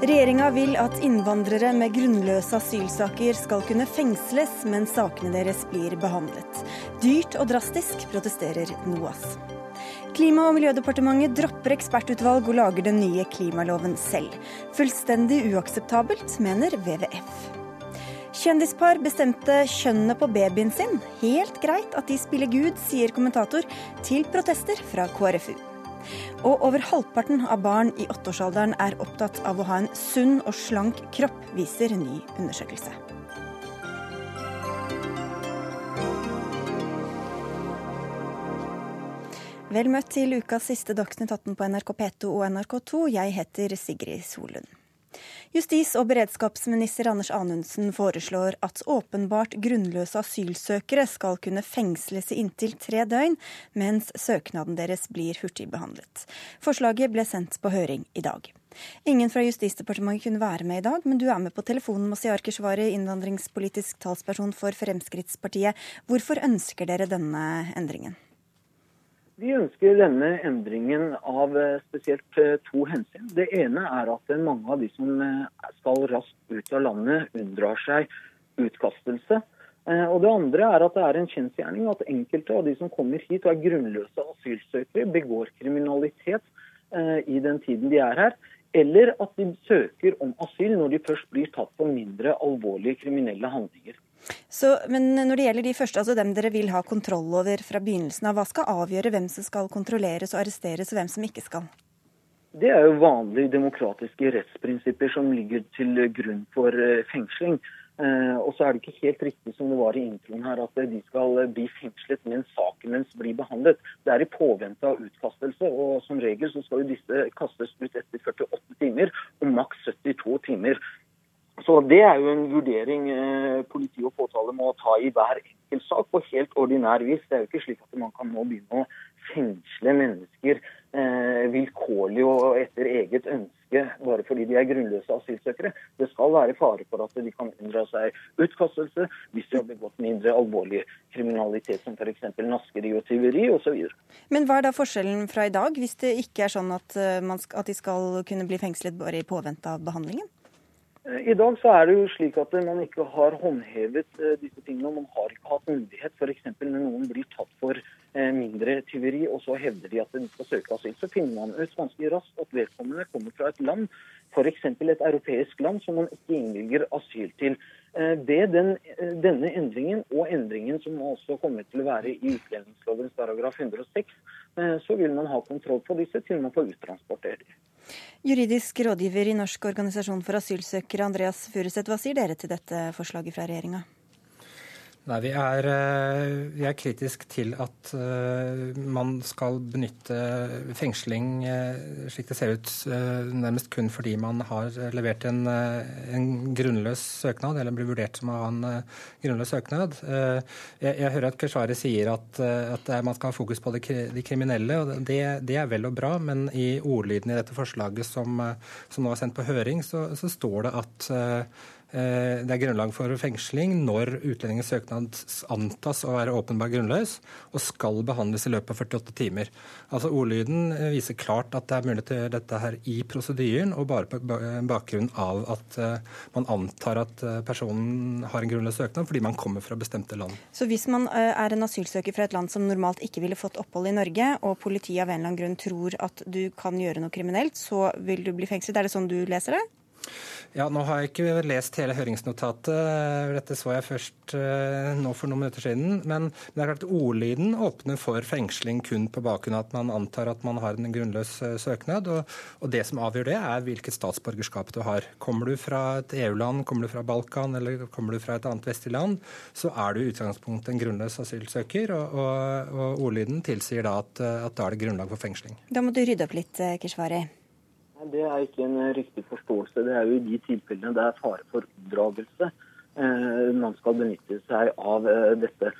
Regjeringa vil at innvandrere med grunnløse asylsaker skal kunne fengsles mens sakene deres blir behandlet. Dyrt og drastisk, protesterer NOAS. Klima- og miljødepartementet dropper ekspertutvalg og lager den nye klimaloven selv. Fullstendig uakseptabelt, mener WWF. Kjendispar bestemte kjønnet på babyen sin. Helt greit at de spiller Gud, sier kommentator, til protester fra KrFU. Og over halvparten av barn i åtteårsalderen er opptatt av å ha en sunn og slank kropp, viser ny undersøkelse. Vel møtt til ukas siste Dagsnytt 18 på NRK P2 og NRK2. Jeg heter Sigrid Solund. Justis- og beredskapsminister Anders Anundsen foreslår at åpenbart grunnløse asylsøkere skal kunne fengsles i inntil tre døgn, mens søknaden deres blir hurtigbehandlet. Forslaget ble sendt på høring i dag. Ingen fra Justisdepartementet kunne være med i dag, men du er med på telefonen, Masiar Keshvari, innvandringspolitisk talsperson for Fremskrittspartiet. Hvorfor ønsker dere denne endringen? Vi ønsker denne endringen av eh, spesielt eh, to hensyn. Det ene er at mange av de som eh, skal raskt ut av landet, unndrar seg utkastelse. Og Det andre er at det er en kjensgjerning at enkelte av de som kommer hit og er grunnløse asylsøkere, begår kriminalitet i den tiden de er her. Eller at de søker om asyl når de først blir tatt for mindre alvorlige kriminelle handlinger. Så, men når det gjelder de første, altså dem dere vil ha kontroll over fra begynnelsen av, hva skal avgjøre hvem som skal kontrolleres og arresteres, og hvem som ikke skal? Det er jo vanlige demokratiske rettsprinsipper som ligger til grunn for eh, fengsling. Eh, og så er det ikke helt riktig som det var i introen her, at de skal bli fengslet mens saken deres blir behandlet. Det er i påvente av utkastelse, og som regel så skal jo disse kastes ut etter 48 timer og maks 72 timer. Så Det er jo en vurdering eh, politi og påtale må ta i hver enkelt sak på helt ordinær vis. Det er jo ikke slik at man kan nå begynne å fengsle mennesker eh, vilkårlig og etter eget ønske bare fordi de er grunnløse asylsøkere. Det skal være fare for at de kan unndra seg utkastelse hvis de har begått mindre alvorlig kriminalitet som f.eks. naskeri og tyveri osv. Men hva er da forskjellen fra i dag, hvis det ikke er sånn at, eh, skal, at de skal kunne bli fengslet bare i påvente av behandlingen? I dag så er det jo slik at man ikke har håndhevet eh, disse tingene. Man har ikke hatt mulighet f.eks. når noen blir tatt for eh, mindre tyveri, og så hevder de at de skal søke asyl. Så finner man ut ganske raskt at vedkommende kommer fra et land, f.eks. et europeisk land, som man ikke innvilger asyl til. Det den, denne endringen, og endringen som også kommer til å være i utlendingsloven paragraf 106, så vil man ha kontroll på disse til man får uttransportert dem. Juridisk rådgiver i Norsk organisasjon for asylsøkere, Andreas Furuseth, hva sier dere til dette forslaget fra regjeringa? Nei, vi er, eh, vi er kritisk til at uh, man skal benytte fengsling uh, slik det ser ut, nærmest kun fordi man har levert en, en, grunnløs søknad, eller blir vurdert som å ha en grunnløs søknad. Jeg, jeg, hører at Keshvari sier at, at man skal ha fokus på de, de kriminelle. og det, det, er vel og bra, men i ordlyden i dette forslaget som, som nå er sendt på høring, så, så står det at Eh, det er grunnlag for fengsling når utlendingens søknad antas å være åpenbart grunnløs og skal behandles i løpet av 48 timer. Altså Ordlyden eh, viser klart at det er mulig til dette her i prosedyren, og bare på bakgrunn av at eh, man antar at personen har en grunnløs søknad fordi man kommer fra bestemte land. Så hvis man er en asylsøker fra et land som normalt ikke ville fått opphold i Norge, og politiet av en eller annen grunn tror at du kan gjøre noe kriminelt, så vil du bli fengslet? Er det sånn du leser det? Ja, Nå har jeg ikke lest hele høringsnotatet. Dette så jeg først uh, nå for noen minutter siden. Men, det er klart ordlyden åpner for fengsling kun på bakgrunn av at man antar at man har en grunnløs uh, søknad. Og, og, det som avgjør det, er hvilket statsborgerskap du har. Kommer du fra et EU-land, kommer du fra Balkan eller kommer du fra et annet vestlig land, så er du i utgangspunktet en grunnløs asylsøker. Og, og, og ordlyden tilsier da at, at da er det grunnlag for fengsling. Da må du rydde opp litt, eh, Keshvari. Det er ikke en eh, riktig forståelse. Det er jo i de tilfellene det er fare for oppdragelse eh, man skal benytte seg av eh, dette.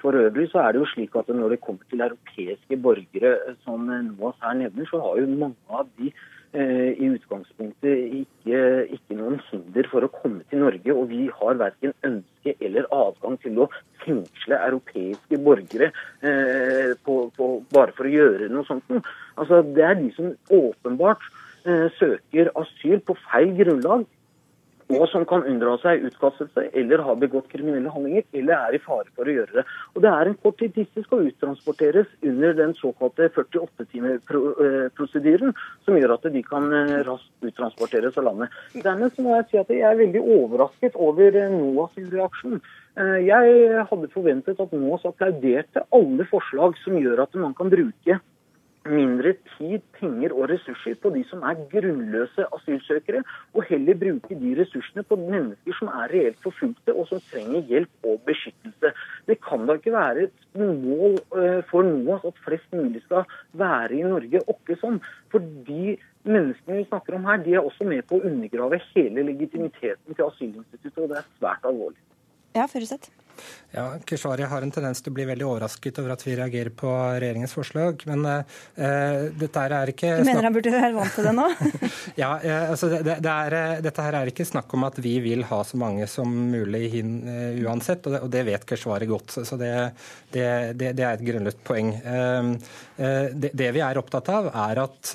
For øvrig så er det jo slik at når det kommer til europeiske borgere, som NOAS her nevner, så har jo mange av de i utgangspunktet ikke, ikke, noen hinder for å komme til Norge. Og vi har verken ønske eller adgang til å fengsle europeiske borgere eh, på, på, bare for å gjøre noe sånt. Altså, det er de som åpenbart søker asyl på feil grunnlag, og som kan unndra seg utkastelse eller har begått kriminelle handlinger eller er i fare for å gjøre det. Og Det er en kort tid. Disse skal uttransporteres under den såkalte 48-timeprosedyren, som gjør at de kan raskt uttransporteres av landet. Dernest må jeg si at jeg er veldig overrasket over NOAS reaksjon. Jeg hadde forventet at NOAS applauderte alle forslag som gjør at man kan bruke mindre tid, penger og ressurser på de som er grunnløse asylsøkere, og heller bruke de ressursene på mennesker som er reelt forfulgte og som trenger hjelp og beskyttelse. Det kan da ikke være et mål eh, for noe at flest mulig skal være i Norge åkke sånn. For de menneskene vi snakker om her, de er også med på å undergrave hele legitimiteten til asylinstituttet, og det er svært alvorlig. Ja, Furuseth. Ja, Keshvari har en tendens til å bli veldig overrasket over at vi reagerer på regjeringens forslag. Men uh, dette er ikke Du mener han burde være vant til det nå? ja, uh, altså det, det er, Dette her er ikke snakk om at vi vil ha så mange som mulig hin, uh, uansett, og det, og det vet Keshvari godt. Så det, det, det er et grunnløst poeng. Det, vi er opptatt av, er at,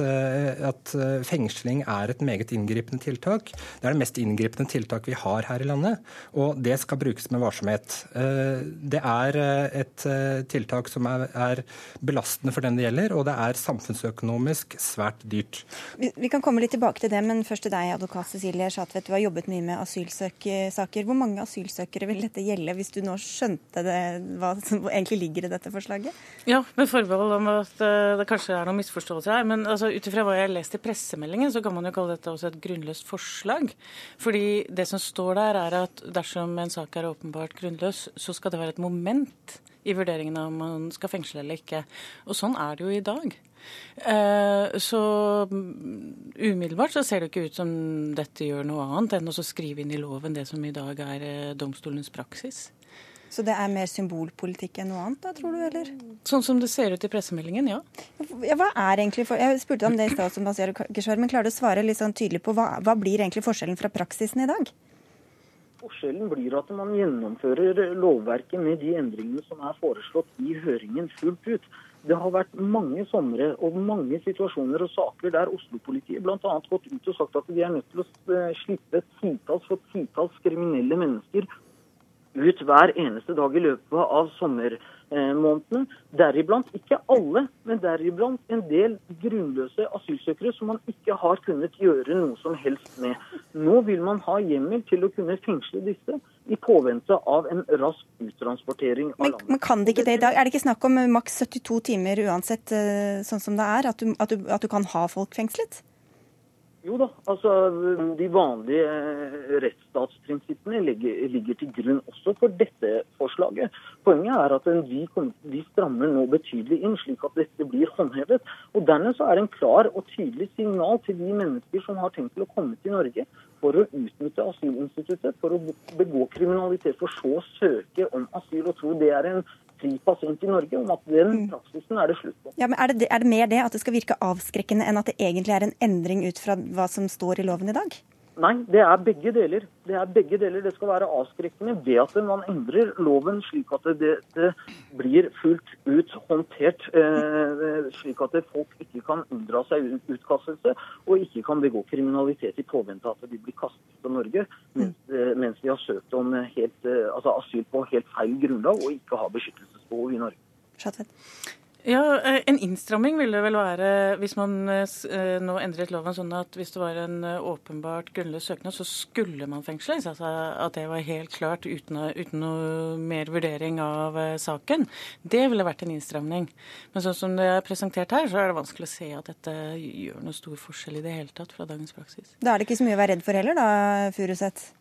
at, fengsling er et meget inngripende tiltak. Det er det mest inngripende tiltak vi har her i landet, og det skal brukes med varsomhet. Eh, det er eh, et eh, tiltak som er belastende for den det gjelder, og det er samfunnsøkonomisk svært dyrt. Vi kan komme litt tilbake til det, men først til deg, advokat Cecilie Schatvedt. Du har jobbet mye med asylsaker. Hvor mange asylsøkere vil dette gjelde, hvis du nå skjønte det, hva som egentlig ligger i dette forslaget? Ja, med forbehold om at det kanskje er noen misforståelser her. Men altså, ut ifra hva jeg har lest i pressemeldingen, så kan man jo kalle dette også et grunnløst forslag. Fordi det som står der, er at dersom en sak er åpenbart grunnløs, så skal det være et moment i vurderingen av om man skal fengsle eller ikke. Og sånn er det jo i dag. Eh, så mm, umiddelbart så ser det ikke ut som dette gjør noe annet enn å skrive inn i loven det som i dag er eh, domstolens praksis. Så det er mer symbolpolitikk enn noe annet, da, tror du, eller? Sånn som det ser ut i pressemeldingen, ja. ja hva er egentlig for... Jeg spurte om det i stad, men klarer du å svare litt sånn tydelig på hva, hva blir egentlig forskjellen fra praksisen i dag? Forskjellen blir at man gjennomfører lovverket med de endringene som er foreslått i høringen fullt ut. Det har vært mange somre og mange situasjoner og saker der Oslo-politiet bl.a. gått ut og sagt at de er nødt til å eh, slippe titalls for titalls kriminelle mennesker ut hver eneste dag i løpet av sommer månedene. Deriblant, ikke alle, men deriblant en del grunnløse asylsøkere som man ikke har kunnet gjøre noe som helst med. Nå vil man ha hjemmel til å kunne fengsle disse i påvente av en rask uttransportering av landet. Men, men kan det ikke det i dag? Er det ikke snakk om maks 72 timer uansett, eh, sånn som det er? At du, at du, at du kan ha folk fengslet? Jo da, altså de vanlige eh, rettsstatsprinsippene ligger, ligger, til grunn også for dette forslaget. Poenget er at vi, vi, strammer nå betydelig inn, slik at dette blir håndhevet. Og Dernest er det en klar og tydelig signal til de mennesker som har tenkt til å komme til Norge for å utnytte asylinstituttet, for å begå kriminalitet, for så å søke om asyl og tro det er en fri inn i Norge, om at den mm. praksisen er det slutt på. Ja, men er det, er det mer det at det skal virke avskrekkende enn at det egentlig er en endring ut fra hva som står i loven i dag? Nei, det er begge deler. Det er begge deler. Det skal være avskrekkende ved at man endrer loven slik at det, det blir fullt ut håndtert. Eh, slik at folk ikke kan unndra seg utkastelse og ikke kan begå kriminalitet i påvente av at de blir kastet fra Norge mens, eh, mens, de har søkt om helt, eh, altså asyl på helt feil grunnlag og ikke har beskyttelsesbehov i Norge. Schattvedt. Ja, eh, En innstramming ville vel være hvis man eh, eh, nå endret loven sånn at hvis det var en åpenbart grunnløs søknad, så skulle man fengsles. Altså at det var helt klart uten, uten noe mer vurdering av saken. Det ville vært en innstramning. Men sånn som det er presentert her, så er det vanskelig å se at dette gjør noe stor forskjell i det hele tatt fra dagens praksis. Da er det ikke så mye å være redd for heller, da, Furuseth?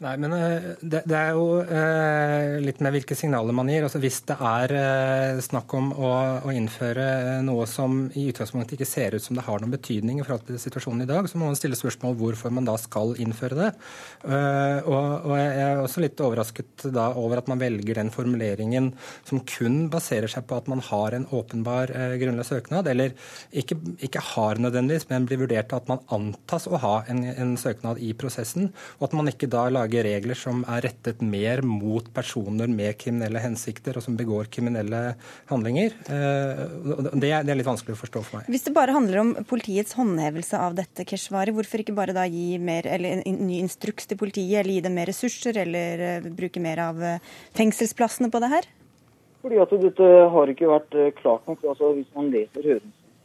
Nei, men eh, det, det, er jo eh, litt med hvilke signaler man gir. Altså, hvis det er eh, snakk om å, å, innføre noe som i utgangspunktet ikke ser ut som det har noen betydning i forhold til situasjonen i dag, så må man stille spørsmål hvorfor man da skal innføre det. Uh, og, og, jeg er også litt overrasket da over at man velger den formuleringen som kun baserer seg på at man har en åpenbar eh, grunnløs søknad, eller ikke, ikke, har nødvendigvis, men blir vurdert at man antas å ha en, en søknad i prosessen, og at man ikke da lager lage regler som er rettet mer mot personer med kriminelle hensikter, og som begår kriminelle handlinger. Det er, litt vanskelig å forstå for meg. Hvis det bare handler om politiets håndhevelse av dette, Keshvari, hvorfor ikke bare da gi mer, eller en ny instruks til politiet, eller gi dem mer ressurser, eller bruke mer av fengselsplassene på det her? Fordi at Dette har ikke vært eh, klart nok. Altså, hvis man leser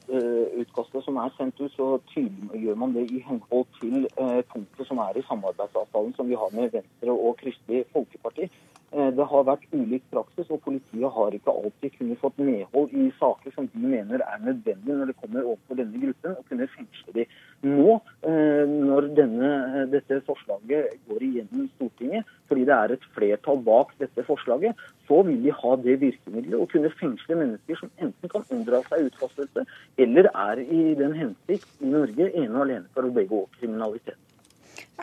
høringsutkastet som er sendt ut, så tydeliggjør man det i henhold til eh, punktet som er i samarbeidsavtalen som vi har med Venstre og Kristelig Folkeparti. Eh, det har vært ulik praksis, og politiet har ikke alltid kunnet fått medhold i saker som de mener er nødvendige når det kommer overfor denne gruppen, og kunne fengsle dem. Nå, eh, når denne, dette forslaget går igjennom Stortinget, fordi det er et flertall bak dette forslaget, så vil de ha det virkemidlet å kunne fengsle mennesker som enten kan unndra seg utfastelse, eller er i den hensikt i Norge ene og alene for å begå kriminalitet.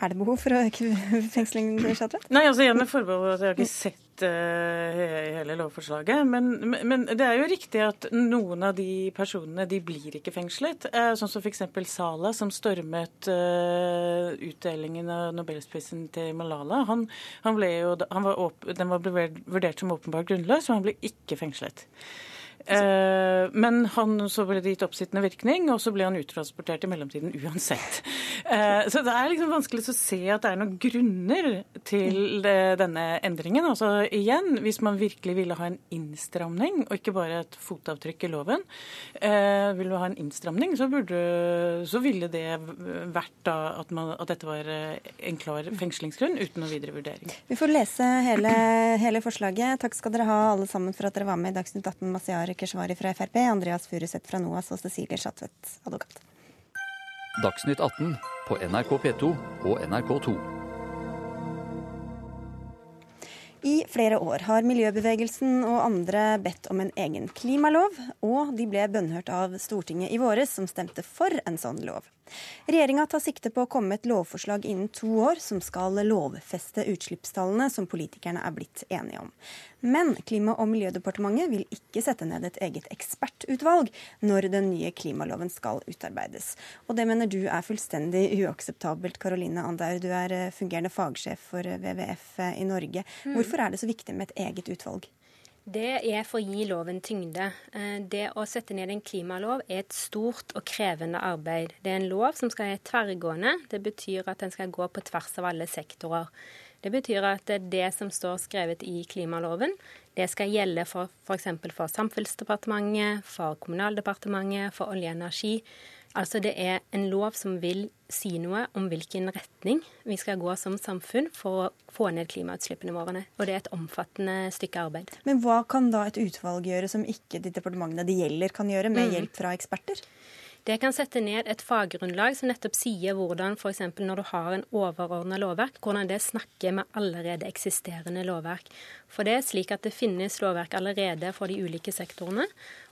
Er det behov for å fengsling? fengslingen? Nei, altså igjen med forbehold at jeg har ikke sett uh, hele lovforslaget. Men, men, det er jo riktig at noen av de personene de blir ikke fengslet. Uh, sånn som f.eks. Sala, som stormet uh, utdelingen av nobelprisen til Malala. Han, han ble jo, han var den var vurdert som åpenbart grunnløs, og han ble ikke fengslet. Eh, men han, så ble det gitt oppsittende virkning, og så ble han uttransportert i mellomtiden uansett. Eh, så det er liksom vanskelig å se at det er noen grunner til denne endringen. Altså igjen, hvis man virkelig ville ha en innstramning, og ikke bare et fotavtrykk i loven, ville vil du ha en innstramning, så, burde, så ville det vært da at, man, at, dette var en klar fengslingsgrunn uten noen videre vurdering. Vi får lese hele, hele forslaget. Takk skal dere ha alle sammen for at dere var med i Dagsnytt 18, Masiar Keshvari fra Frp, Andreas Furuseth fra NOAS og Cecilie Schatvedt, advokat. Dagsnytt 18 på NRK P2 og NRK2. I flere år har miljøbevegelsen og andre bedt om en egen klimalov, og de ble bønnhørt av Stortinget i våres, som stemte for en sånn lov. Regjeringa tar sikte på å komme med et lovforslag innen to år som skal lovfeste utslippstallene som politikerne er blitt enige om. Men Klima- og miljødepartementet vil ikke sette ned et eget ekspertutvalg når den nye klimaloven skal utarbeides. Og det mener du er fullstendig uakseptabelt, Karoline Andaur. Du er eh, fungerende fagsjef for WWF eh, i Norge. Mm. Hvorfor er det så viktig med et eget utvalg? Det er for å gi loven tyngde. Eh, det å sette ned en klimalov er et stort og krevende arbeid. Det er en lov som skal være tverrgående. Det betyr at den skal gå på tvers av alle sektorer. Det betyr at det som står skrevet i klimaloven, det skal gjelde for f.eks. For, for Samferdselsdepartementet, for Kommunaldepartementet, for olje og energi. Altså det er en lov som vil si noe om hvilken retning vi skal gå som samfunn for å få ned klimautslippene våre. Og det er et omfattende stykke arbeid. Men hva kan da et utvalg gjøre som ikke de departementene det gjelder kan gjøre, med mm. hjelp fra eksperter? Det kan sette ned et faggrunnlag som nettopp sier hvordan f.eks. når du har en overordna lovverk, hvordan det snakker med allerede eksisterende lovverk. For det er slik at det finnes lovverk allerede for de ulike sektorene.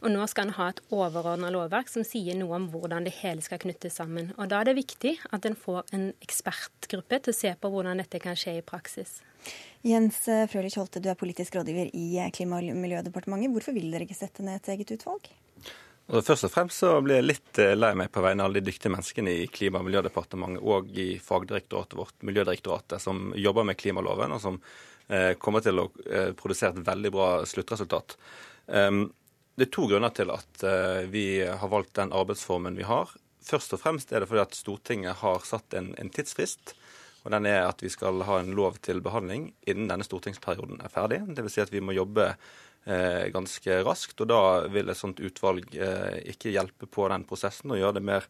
Og nå skal en ha et overordna lovverk som sier noe om hvordan det hele skal knyttes sammen. Og da er det viktig at en får en ekspertgruppe til å se på hvordan dette kan skje i praksis. Jens Frølich Holte, du er politisk rådgiver i Klima- og miljødepartementet. Hvorfor vil dere ikke sette ned et eget utvalg? Og først og fremst så blir jeg litt eh, lei meg på vegne av alle de dyktige menneskene i Klima- og miljødepartementet og i fagdirektoratet vårt, Miljødirektoratet, som jobber med klimaloven, og som eh, kommer til å eh, produsere et veldig bra sluttresultat. Um, det er to grunner til at vi har valgt den arbeidsformen vi har. Først og fremst er det fordi at Stortinget har satt en, en tidsfrist. Og den er at vi skal ha en lov til behandling innen denne stortingsperioden er ferdig. Dvs. Si at vi må jobbe ganske raskt. Og da vil et sånt utvalg eh, ikke hjelpe på den prosessen og gjøre det mer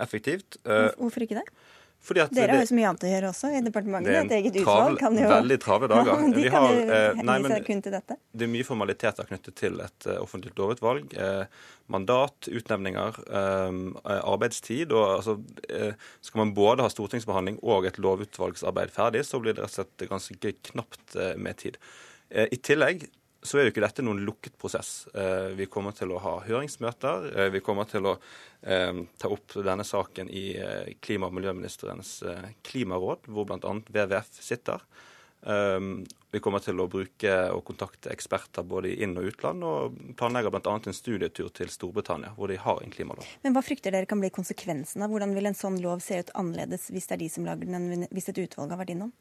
effektivt. Eh, hvorfor ikke det? Dere har jo så mye annet å gjøre også i departementet. Et eget utvalg kan jo Veldig travle dager. Ja, de kan jo henvise seg kun til dette. Det er mye formaliteter knyttet til et offentlig lovutvalg. Uh, mandat, utnevninger, um, arbeidstid. og altså, uh, Skal man både ha stortingsbehandling og et lovutvalgsarbeid ferdig, så blir det rett og slett ganske knapt med tid. I tillegg så er jo ikke dette noen lukket prosess. Eh, vi kommer til å ha høringsmøter. Eh, vi kommer til å eh, ta opp denne saken i klima- og miljøministerens klimaråd, hvor bl.a. WWF sitter. Vi kommer til å bruke og kontakte eksperter både i inn- og utland, og planlegger bl.a. en studietur til Storbritannia, hvor de har en klimalov. Men Hva frykter dere kan bli konsekvensen av? Hvordan vil en sånn lov se ut annerledes hvis det er de som lager den, hvis et utvalg har vært innom?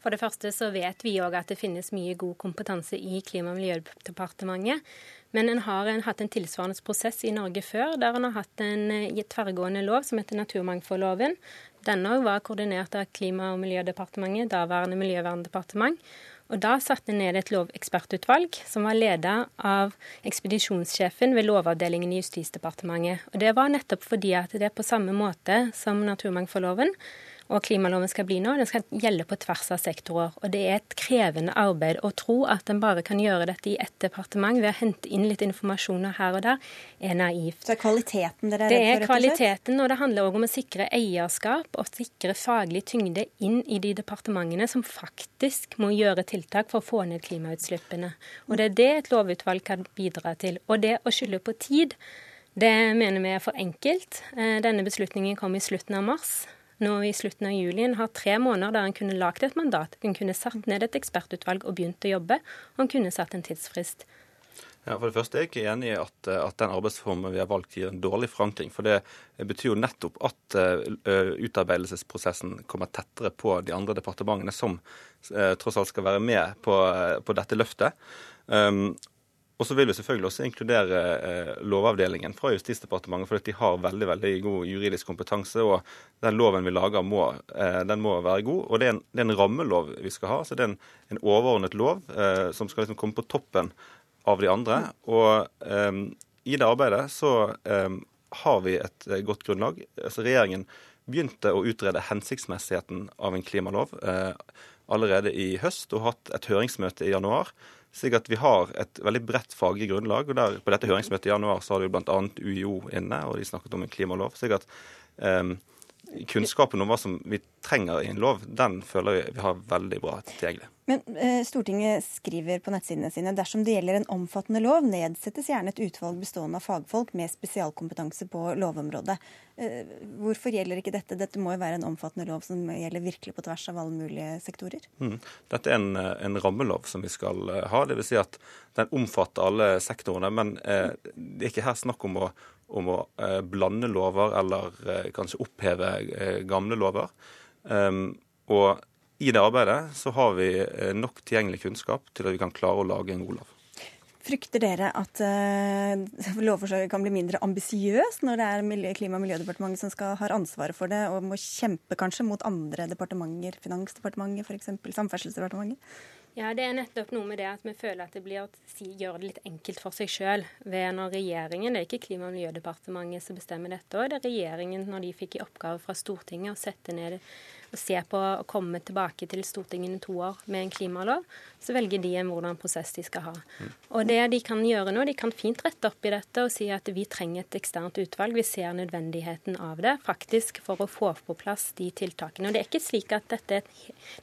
For det første så vet vi òg at det finnes mye god kompetanse i Klima- og miljødepartementet. Men en har en, hatt en tilsvarende prosess i Norge før, der en har hatt en eh, tverrgående lov som heter naturmangfoldloven. Denne var koordinert av Klima- og miljødepartementet, daværende Miljøverndepartement. Og Da satte en ned et lovekspertutvalg som var ledet av ekspedisjonssjefen ved Lovavdelingen i Justisdepartementet. Og Det var nettopp fordi at det er på samme måte som naturmangfoldloven og klimaloven skal bli nå, den skal gjelde på tvers av sektorer. Og det er et krevende arbeid å tro at en bare kan gjøre dette i ett departement ved å hente inn litt informasjon her og der, er naivt. Så det er kvaliteten dere er redd for? Det er kvaliteten, og det handler òg om å sikre eierskap og sikre faglig tyngde inn i de departementene som faktisk må gjøre tiltak for å få ned klimautslippene. Og det er det et lovutvalg kan bidra til. Og det å skylde på tid, det mener vi er for enkelt. Eh, denne beslutningen kom i slutten av mars nå i slutten av juli. En har tre måneder der en kunne lagd et mandat. En kunne satt ned et ekspertutvalg og begynt å jobbe. Og en kunne satt en tidsfrist. Ja, for det første er jeg ikke enig i at, at, den arbeidsformen vi har valgt, gir en dårlig forankring. For det betyr jo nettopp at uh, utarbeidelsesprosessen kommer tettere på de andre departementene som uh, tross alt skal være med på, uh, på dette løftet. Um, og så vil vi selvfølgelig også inkludere eh, Lovavdelingen fra Justisdepartementet, for de har veldig veldig god juridisk kompetanse. Og den loven vi lager, må, eh, den må være god. Og det er, en, det er, en, rammelov vi skal ha. så Det er en, en overordnet lov eh, som skal liksom komme på toppen av de andre. Og eh, i det arbeidet så eh, har vi et eh, godt grunnlag. Altså, regjeringen begynte å utrede hensiktsmessigheten av en klimalov allerede i høst, og hatt et høringsmøte i januar slik at vi har et veldig bredt faglig grunnlag. og der, På dette høringsmøtet i januar så har du bl.a. UiO inne, og de snakket om en klimalov. slik at um, kunnskapen om hva som vi trenger i en lov, den føler vi vi har veldig bra tilgjengelig. Men eh, Stortinget skriver på nettsidene sine dersom det gjelder en omfattende lov, nedsettes gjerne et utvalg bestående av fagfolk med spesialkompetanse på lovområdet. Eh, hvorfor gjelder ikke dette? Dette må jo være en omfattende lov som gjelder virkelig på tvers av alle mulige sektorer? Mm. Dette er en, en, rammelov som vi skal eh, ha. Dvs. Si at den omfatter alle sektorene. Men eh, det er ikke her snakk om å, om å eh, blande lover eller eh, kanskje oppheve eh, gamle lover. Um, og i det arbeidet så har vi nok tilgjengelig kunnskap til at vi kan klare å lage en god lov. Frykter dere at lovforslaget kan bli mindre ambisiøst når det er Klima- og miljødepartementet som skal, har ansvaret for det, og må kjempe kanskje mot andre departementer, Finansdepartementet f.eks., Samferdselsdepartementet? Ja, Det er nettopp noe med det at vi føler at det blir å si, gjøre det litt enkelt for seg sjøl. Når regjeringen, det er ikke Klima- og miljødepartementet som bestemmer dette, det er regjeringen når de fikk i oppgave fra Stortinget å sette ned å se på å komme tilbake til Stortinget i to år med en klimalov, så velger de en hvordan prosess de skal ha. Og det de kan gjøre nå, de kan fint rette opp i dette og si at vi trenger et eksternt utvalg. Vi ser nødvendigheten av det, faktisk for å få på plass de tiltakene. Og det er ikke slik at dette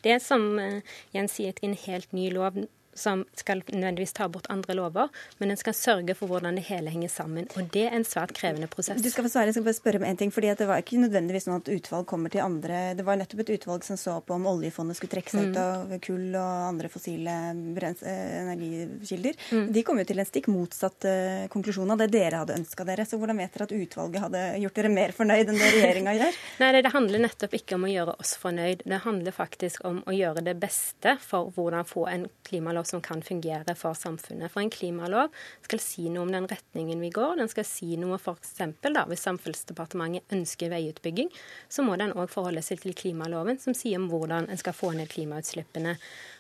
Det er som eh, Jens sier, en helt ny lov som skal nødvendigvis ta bort andre lover, men den skal sørge for hvordan det hele henger sammen. Og det er en svært krevende prosess. Du skal få svare, jeg skal bare spørre om en ting, fordi Det var ikke nødvendigvis sånn at utvalg kommer til andre Det var nettopp et utvalg som så på om oljefondet skulle trekke seg ut mm. av kull og andre fossile eh, energikilder. Mm. De kom jo til en stikk motsatt uh, konklusjon av det dere hadde ønska dere. Så hvordan vet dere at utvalget hadde gjort dere mer fornøyd enn det regjeringa gjør? Nei, det handler nettopp ikke om å gjøre oss fornøyd. Det handler faktisk om å gjøre det beste for hvordan få en klimalov som kan fungere for samfunnet. For en klimalov skal si noe om den retningen vi går. Den skal si noe f.eks. da, hvis Samferdselsdepartementet ønsker veiutbygging, så må den òg forholde seg til klimaloven, som sier om hvordan en skal få ned klimautslippene.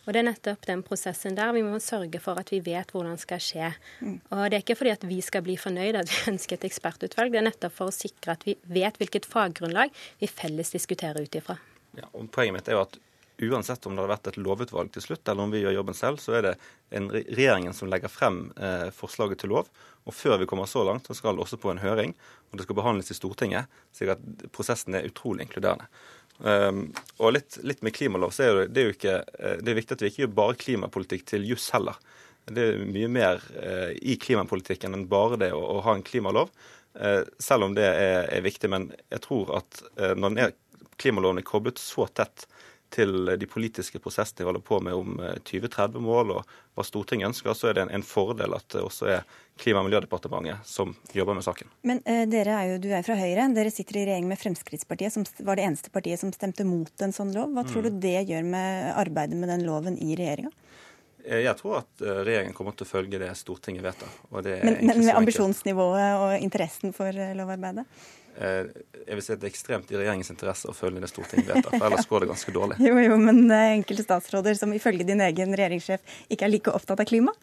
Og Det er nettopp den prosessen der vi må sørge for at vi vet hvordan det skal skje. Mm. Og Det er ikke fordi at vi skal bli fornøyd at vi ønsker et ekspertutvalg, det er nettopp for å sikre at vi vet hvilket faggrunnlag vi felles diskuterer ut ifra. Ja, og Poenget mitt er jo at uansett om det har vært et lovutvalg til slutt, eller om vi gjør jobben selv, så er det en regjeringen som legger frem eh, forslaget til lov. Og før vi kommer så langt, så skal det også på en høring, og det skal behandles i Stortinget. slik prosessen er utrolig inkluderende. Um, og litt, litt, med klimalov, så er det, det, er jo ikke, eh, det er viktig at vi ikke gjør bare klimapolitikk til juss heller. Det er mye mer eh, i klimapolitikken enn bare det å, å ha en klimalov. Eh, selv om det er, er, viktig. Men jeg tror at eh, når er, klimaloven er koblet så tett til de politiske prosessene vi holder på med om 2030-mål og hva Stortinget ønsker, så er det en, en, fordel at det også er Klima- og miljødepartementet som jobber med saken. Men uh, dere er jo, du er fra Høyre. Dere sitter i regjering med Fremskrittspartiet, som var det eneste partiet som stemte mot en sånn lov. Hva tror mm. du det gjør med arbeidet med den loven i regjeringa? Eh, jeg tror at eh, regjeringen kommer til å følge det Stortinget vedtar. men, men med ambisjonsnivået og interessen for eh, lovarbeidet? Jeg vil si at det er ekstremt i regjeringens interesse å følge det Stortinget vedtar, for ellers går det ganske dårlig. Jo, jo, men enkelte statsråder som ifølge din egen regjeringssjef ikke er like opptatt av klima?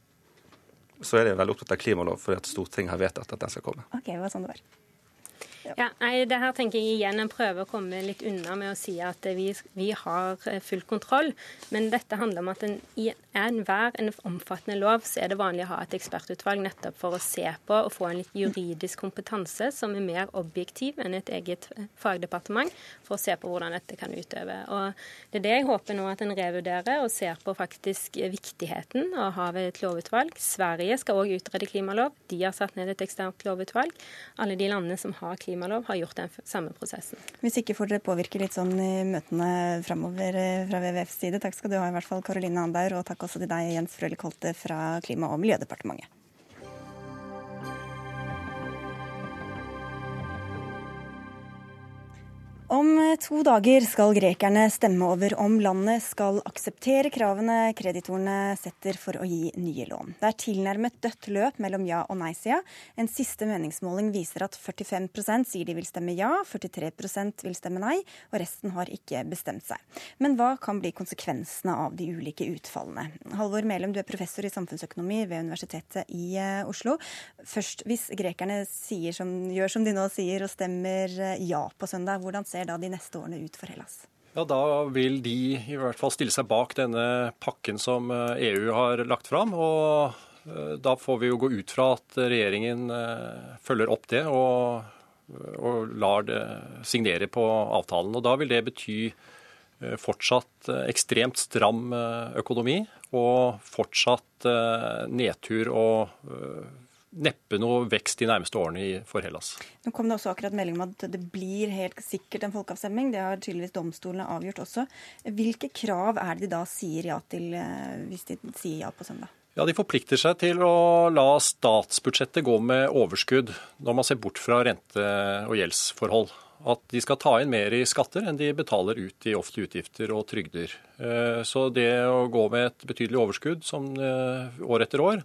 Så er de veldig opptatt av klimalov fordi at Stortinget har vedtatt at den skal komme. Ok, hva sånn det var. Ja, nei, det her tenker jeg igjen en prøver å komme litt unna med å si at vi, vi har eh, full kontroll. Men dette handler om at en, i enhver en omfattende lov så er det vanlig å ha et ekspertutvalg nettopp for å se på og få en litt juridisk kompetanse som er mer objektiv enn et eget eh, fagdepartement, for å se på hvordan dette kan utøve. Og Det er det jeg håper nå at en revurderer og ser på faktisk viktigheten av å ha ved et lovutvalg. Sverige skal òg utrede klimalov. De har satt ned et eksternt lovutvalg. Alle de landene som har klimalov klimalov har gjort den samme prosessen. Hvis ikke får dere påvirke litt sånn i møtene framover eh, fra WWFs side. Takk skal du ha i hvert fall, Karoline Andaur, og takk også til deg, Jens Frølich Holte fra Klima- og miljødepartementet. Om to dager skal grekerne stemme over om landet skal akseptere kravene kreditorene setter for å gi nye lån. Det er tilnærmet dødt løp mellom ja- og nei-sida. En siste meningsmåling viser at 45% sier de vil stemme ja, 43% vil stemme nei, og resten har ikke bestemt seg. Men hva kan bli konsekvensene av de ulike utfallene? Halvor Melum, du er professor i samfunnsøkonomi ved Universitetet i eh, Oslo. Først, hvis grekerne som, gjør som de nå sier og stemmer eh, ja på søndag, hvordan ser da de neste årene ut for Hellas? Ja, Da vil de i hvert fall stille seg bak denne pakken som EU eh, e har lagt fram. og eh, Da får vi jo gå ut fra at regjeringen eh, følger opp det og, og lar det signere på avtalen. Og Da vil det bety fortsatt ekstremt stram økonomi og fortsatt nedtur og neppe noe vekst de nærmeste årene for Hellas. Nå kom det også akkurat melding om at det blir helt sikkert en folkeavstemning. Det har tydeligvis domstolene avgjort også. Hvilke krav er det de da sier ja til, eh, hvis de sier ja på søndag? Ja, De forplikter seg til å la statsbudsjettet gå med overskudd når man ser bort fra rente- og gjeldsforhold. At de skal ta inn mer i skatter enn de betaler ut i offentlige utgifter og trygder. Eh, så det å gå med et betydelig overskudd som eh, år etter år,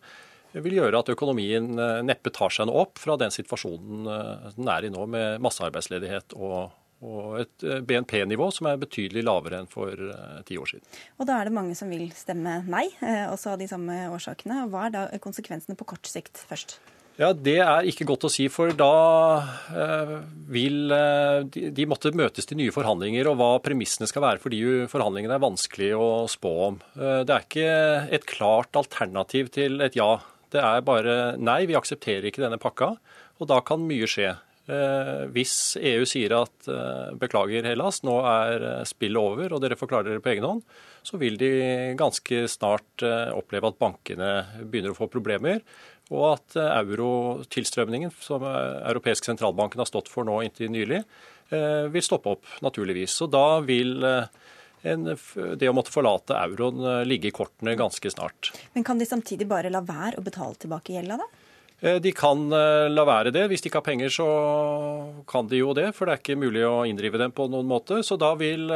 vil gjøre at økonomien eh, neppe tar seg noe opp fra den situasjonen eh, den er i nå, med massearbeidsledighet og, og et eh, BNP-nivå som er betydelig lavere enn for ti år siden. Og Da er det mange som vil stemme nei, også av de samme årsakene. Hva er da konsekvensene på kort sikt først? Ja, Det er ikke godt å si, for da vil de, de, måtte møtes til nye forhandlinger. Og hva premissene skal være for de forhandlingene er vanskelig å spå om. Det er ikke et klart alternativ til et ja. Det er bare nei, vi aksepterer ikke denne pakka. Og da kan mye skje. Eh, hvis EU sier at eh, beklager Hellas, nå er eh, spillet over og dere forklarer klare dere på egen hånd, så vil de ganske snart oppleve at bankene begynner å få problemer. Og at eurotilstrømningen, som Europeisk sentralbanken har stått for nå inntil nylig, vil stoppe opp, naturligvis. Så da vil en, det å måtte forlate euroen eh, ligge i kortene ganske snart. Men kan de samtidig bare la være å betale tilbake gjelda, da? Eh, de kan eh, la være det. Hvis de ikke har penger, så kan de jo det. For det er ikke mulig å inndrive dem på noen måte. Så da vil,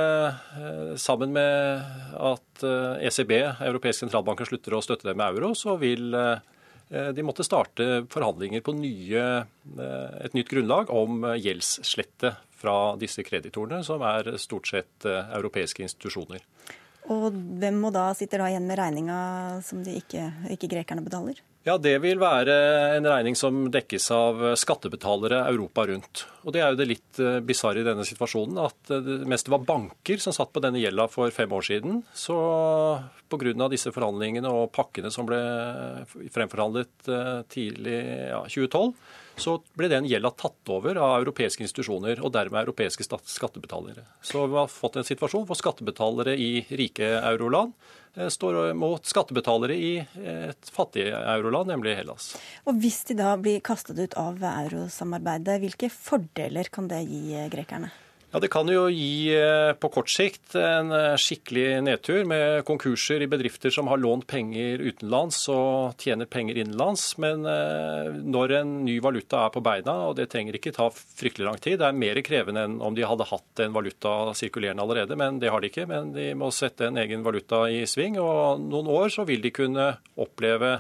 sammen med at ECB, Europeisk sentralbanken, slutter å støtte dem med euro, så vil de måtte starte forhandlinger på nye, et nytt grunnlag om gjeldsslette fra disse kreditorene, som er stort sett eh, europeiske institusjoner. Og hvem må da sitter da igjen med regninga som de ikke, ikke grekerne betaler? Ja, Det vil være en regning som dekkes av skattebetalere Europa rundt. Og Det er jo det litt eh, bisarre i denne situasjonen, at det mens det var banker som satt på denne gjelda for fem år siden, så pga. disse forhandlingene og pakkene som ble fremforhandlet tidlig ja, 2012, så ble den gjelda tatt over av europeiske institusjoner, og dermed europeiske skattebetalere. Så vi har fått en situasjon hvor skattebetalere i rike euroland eh, står mot skattebetalere i et fattig euroland, nemlig Hellas. Og Hvis de da blir kastet ut av eurosamarbeidet, hvilke fordeler kan det gi grekerne? Ja, Det kan jo gi eh, på kort sikt en eh, skikkelig nedtur med konkurser i bedrifter som har lånt penger utenlands og tjener penger innenlands. Men eh, når en ny valuta er på beina, og det trenger ikke ta fryktelig lang tid, det er mer krevende enn om de hadde hatt en valuta sirkulerende allerede, men det har de ikke. Men de må sette en egen valuta i sving, og noen år så vil de kunne oppleve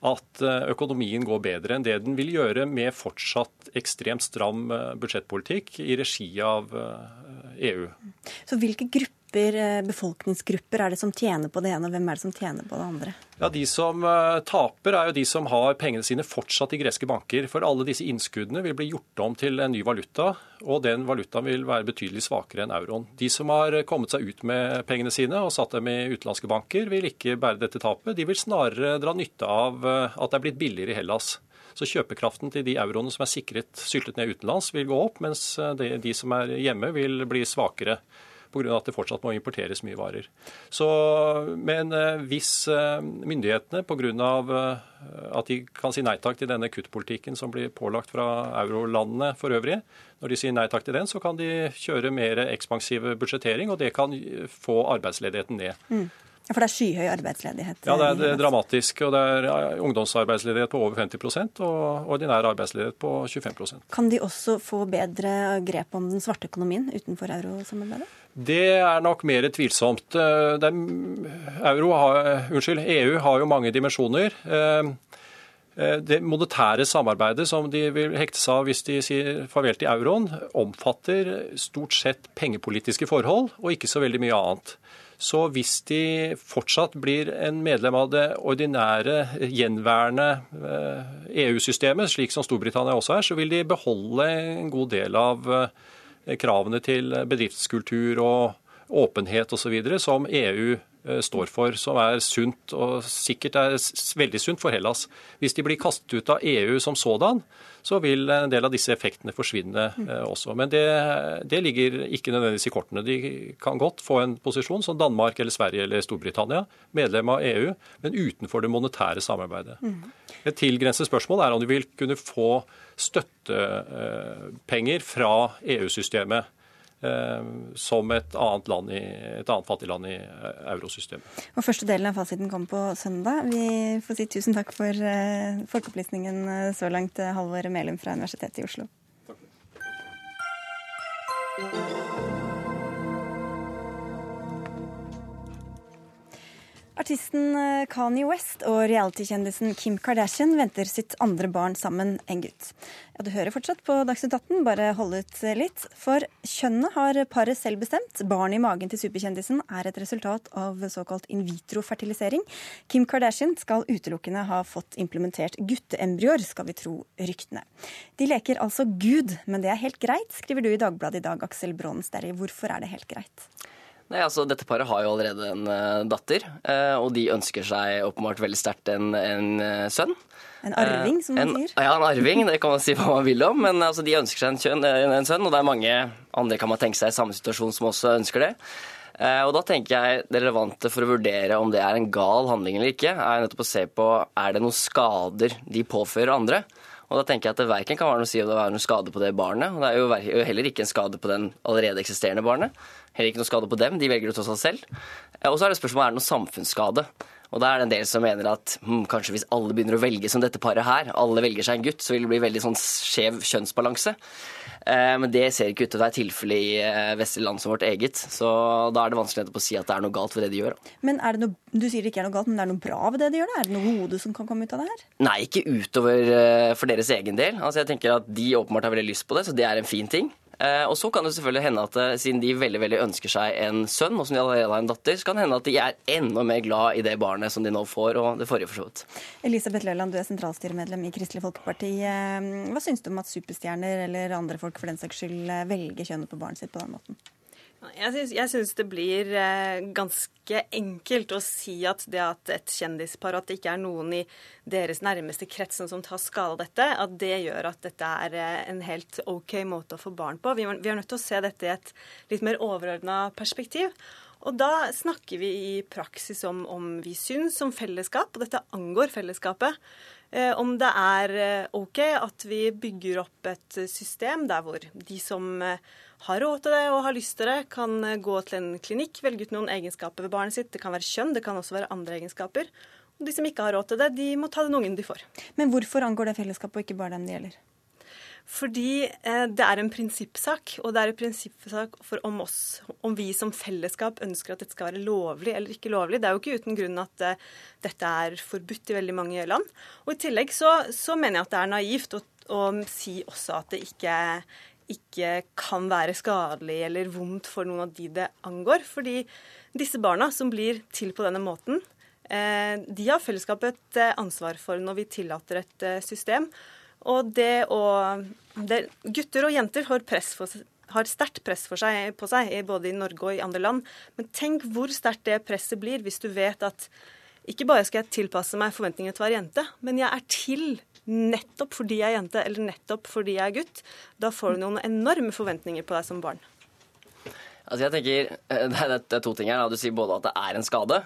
at eh, økonomien går bedre enn det den vil gjøre med fortsatt ekstremt stram eh, budsjettpolitikk i regi av EU. Eh, e Så hvilke grupper befolkningsgrupper er det som tjener på det ene, og hvem er det som tjener på det andre? Ja, De som uh, taper, er jo de som har pengene sine fortsatt i greske banker. For alle disse innskuddene vil bli gjort om til en ny valuta, og den valutaen vil være betydelig svakere enn euroen. De som har kommet seg ut med pengene sine og satt dem i utenlandske banker, vil ikke bære dette tapet. De vil snarere dra nytte av at det er blitt billigere i Hellas. Så kjøpekraften til de euroene som er sikret syltet ned utenlands, vil gå opp, mens de som er hjemme, vil bli svakere pga. at det fortsatt må importeres mye varer. Så, men eh, hvis eh, myndighetene pga. Eh, at de kan si nei takk til denne kuttpolitikken som blir pålagt fra eurolandene for øvrig, når de sier nei takk til den, så kan de kjøre mer ekspansiv budsjettering, og det kan få arbeidsledigheten ned. Mm. Ja, For det er skyhøy arbeidsledighet? Ja, det er, det er dramatisk. og Det er ungdomsarbeidsledighet på over 50% og ordinær arbeidsledighet på 25% Kan de også få bedre grep om den svarte økonomien utenfor eurosamarbeidet? Det er nok mer tvilsomt. Er, har, unnskyld, EU har jo mange dimensjoner. Eh, det monetære samarbeidet som de vil hekte seg av hvis de sier farvel til euroen, omfatter stort sett pengepolitiske forhold og ikke så veldig mye annet. Så hvis de fortsatt blir en medlem av det ordinære, gjenværende EU-systemet, eh, e slik som Storbritannia også er, så vil de beholde en god del av eh, kravene til bedriftskultur og åpenhet osv. som EU står for, som er sunt og sikkert er veldig sunt for Hellas. Hvis de blir kastet ut av EU som sådan, så vil en del av disse effektene forsvinne eh, også. Men det, det, ligger ikke nødvendigvis i kortene. De kan godt få en posisjon som Danmark eller Sverige eller Storbritannia, medlem av EU, men utenfor det monetære samarbeidet. Mm. Et tilgrenset spørsmål er om de vil kunne få støttepenger fra EU-systemet Eh, som et annet, land i, et annet fattig land i eh, eurosystemet. Og Første delen av fasiten kom på søndag. Vi får si tusen takk for uh, folkeopplysningen så langt, Halvor Melum fra Universitetet i Oslo. Takk. Artisten eh, Kanye West og realitykjendisen Kim Kardashian venter sitt andre barn sammen, en gutt. Ja, Du hører fortsatt på Dagsnytt 18, bare hold ut litt. For kjønnet har paret selv bestemt. Barnet i magen til superkjendisen er et resultat av såkalt in vitro-fertilisering. Kim Kardashian skal utelukkende ha fått implementert gutteembryoer, skal vi tro ryktene. De leker altså Gud, men det er helt greit, skriver du i Dagbladet i dag, Aksel Brånen Hvorfor er det helt greit? Nei, altså Dette paret har jo allerede en uh, datter, uh, og de ønsker seg åpenbart veldig sterkt en, en uh, sønn. En arving, som man sier? Ja, en arving. Det kan man si hva man vil om. Men altså, de ønsker seg en, kjønn, en, sønn, og det er mange andre kan man tenke seg i samme situasjon som også ønsker det. Og da tenker jeg Det relevante for å vurdere om det er en gal handling eller ikke, er nettopp å se på er det noen skader de påfører andre. Og da tenker jeg at Det verken kan være noe å si om det er noen skade på det barnet, og det er jo heller ikke en skade på den allerede eksisterende barnet. Heller ikke noe skade på dem, de velger det tross alt selv. Og så er det spørsmålet er det noe samfunnsskade. Og da er det en del som mener at hm, kanskje hvis alle begynner å velge som dette paret her, alle velger seg en gutt, så vil det bli veldig sånn skjev kjønnsbalanse. Eh, men det ser ikke ut til å være tilfellet i eh, vestlige land som vårt eget. Så da er det vanskelig å si at det er noe galt ved det de gjør. Men er det noe, Du sier det ikke er noe galt, men det er noe bra ved det de gjør? Da? Er det noe gode som kan komme ut av det her? Nei, ikke utover eh, for deres egen del. Altså jeg tenker at De åpenbart har veldig lyst på det, så det er en fin ting. Eh, og så kan det selvfølgelig hende at eh, siden de veldig veldig ønsker seg en sønn, og som de allerede har en datter, så kan det hende at de er enda mer glad i det barnet som de nå får, og det forrige for så vidt. Elisabeth Løland, du er sentralstyremedlem i Kristelig Folkeparti. Eh, hva syns du om at superstjerner eller andre folk for den saks skyld velger kjønnet på barnet sitt på den måten? Jeg syns det blir eh, ganske enkelt å si at det at et kjendispar, at det ikke er noen i deres nærmeste kretsen som tar skade av dette, at det gjør at dette er eh, en helt OK måte å få barn på. Vi er nødt til å se dette i et litt mer overordna perspektiv. Og da snakker vi i praksis om, om vi syns som fellesskap, og dette angår fellesskapet. Eh, om det er OK at vi bygger opp et system der hvor de som har råd til det og har lyst til det, kan gå til en klinikk, velge ut noen egenskaper ved barnet sitt. Det kan være kjønn, det kan også være andre egenskaper. Og de som ikke har råd til det, de må ta den ungen de får. Men hvorfor angår det fellesskapet og ikke bare dem det gjelder? Fordi eh, det er en prinsippsak, og det er en prinsippsak for om oss, om vi som fellesskap ønsker at dette skal være lovlig eller ikke lovlig. Det er jo ikke uten grunn at eh, dette er forbudt i veldig mange land. Og i tillegg så, så mener jeg at det er naivt å, å si også at det ikke, ikke kan være skadelig eller vondt for noen av de det angår. Fordi disse barna som blir til på denne måten, eh, de har fellesskapet et eh, ansvar for når vi tillater et eh, system. Og det å det, Gutter og jenter har, for, har sterkt press seg, på seg, både i Norge og i andre land. Men tenk hvor sterkt det presset blir hvis du vet at ikke bare skal jeg tilpasse meg forventningene til å være jente, men jeg er til nettopp fordi jeg er jente, eller nettopp fordi jeg er gutt. Da får du noen enorme forventninger på deg som barn. Altså jeg tenker, eh, Det er to ting her. Du sier både at det er en skade,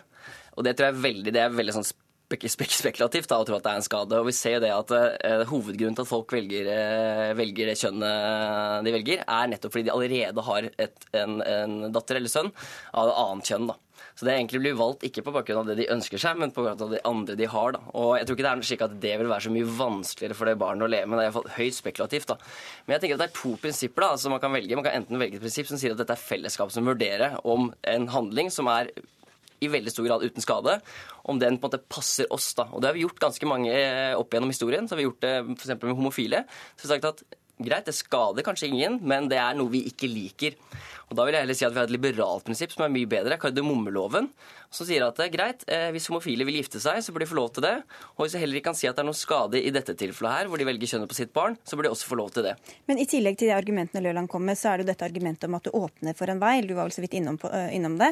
og det tror jeg er veldig, det er veldig sånn spekulativt da, å tro at det er en skade. Og vi ser jo det at eh, Hovedgrunnen til at folk velger, eh, velger, det kjønnet de velger, er nettopp fordi de allerede har et, en, en, datter eller sønn av et annet kjønn. da. Så det egentlig blir valgt ikke på bakgrunn av det de ønsker seg, men på bakgrunn av det andre de har. da. Og jeg tror ikke det er slik at det vil være så mye vanskeligere for det barnet å leve med. Det er iallfall høyt spekulativt. da. Men jeg tenker at det er to prinsipper da, som man kan velge. Man kan enten velge et prinsipp som sier at dette er fellesskap som vurderer om en handling som er i veldig stor grad uten skade, om den på en måte passer oss. da. Og Det har vi gjort ganske mange eh, opp gjennom historien. Så har vi gjort det f.eks. med homofile. Så vi har sagt at greit, det skader kanskje ingen, men det er noe vi ikke liker. Og Da vil jeg heller si at vi har et liberalt prinsipp som er mye bedre, kardemommeloven, som sier at det er greit, eh, hvis homofile vil gifte seg, så bør de få lov til det. Og hvis de heller ikke kan si at det er noe skade i dette tilfellet her, hvor de velger kjønnet på sitt barn, så bør de også få lov til det. Men i tillegg til de argumentene Løland kom med, så er det jo dette argumentet om at du åpner for en vei. Du var vel så vidt innom, på, uh, innom det.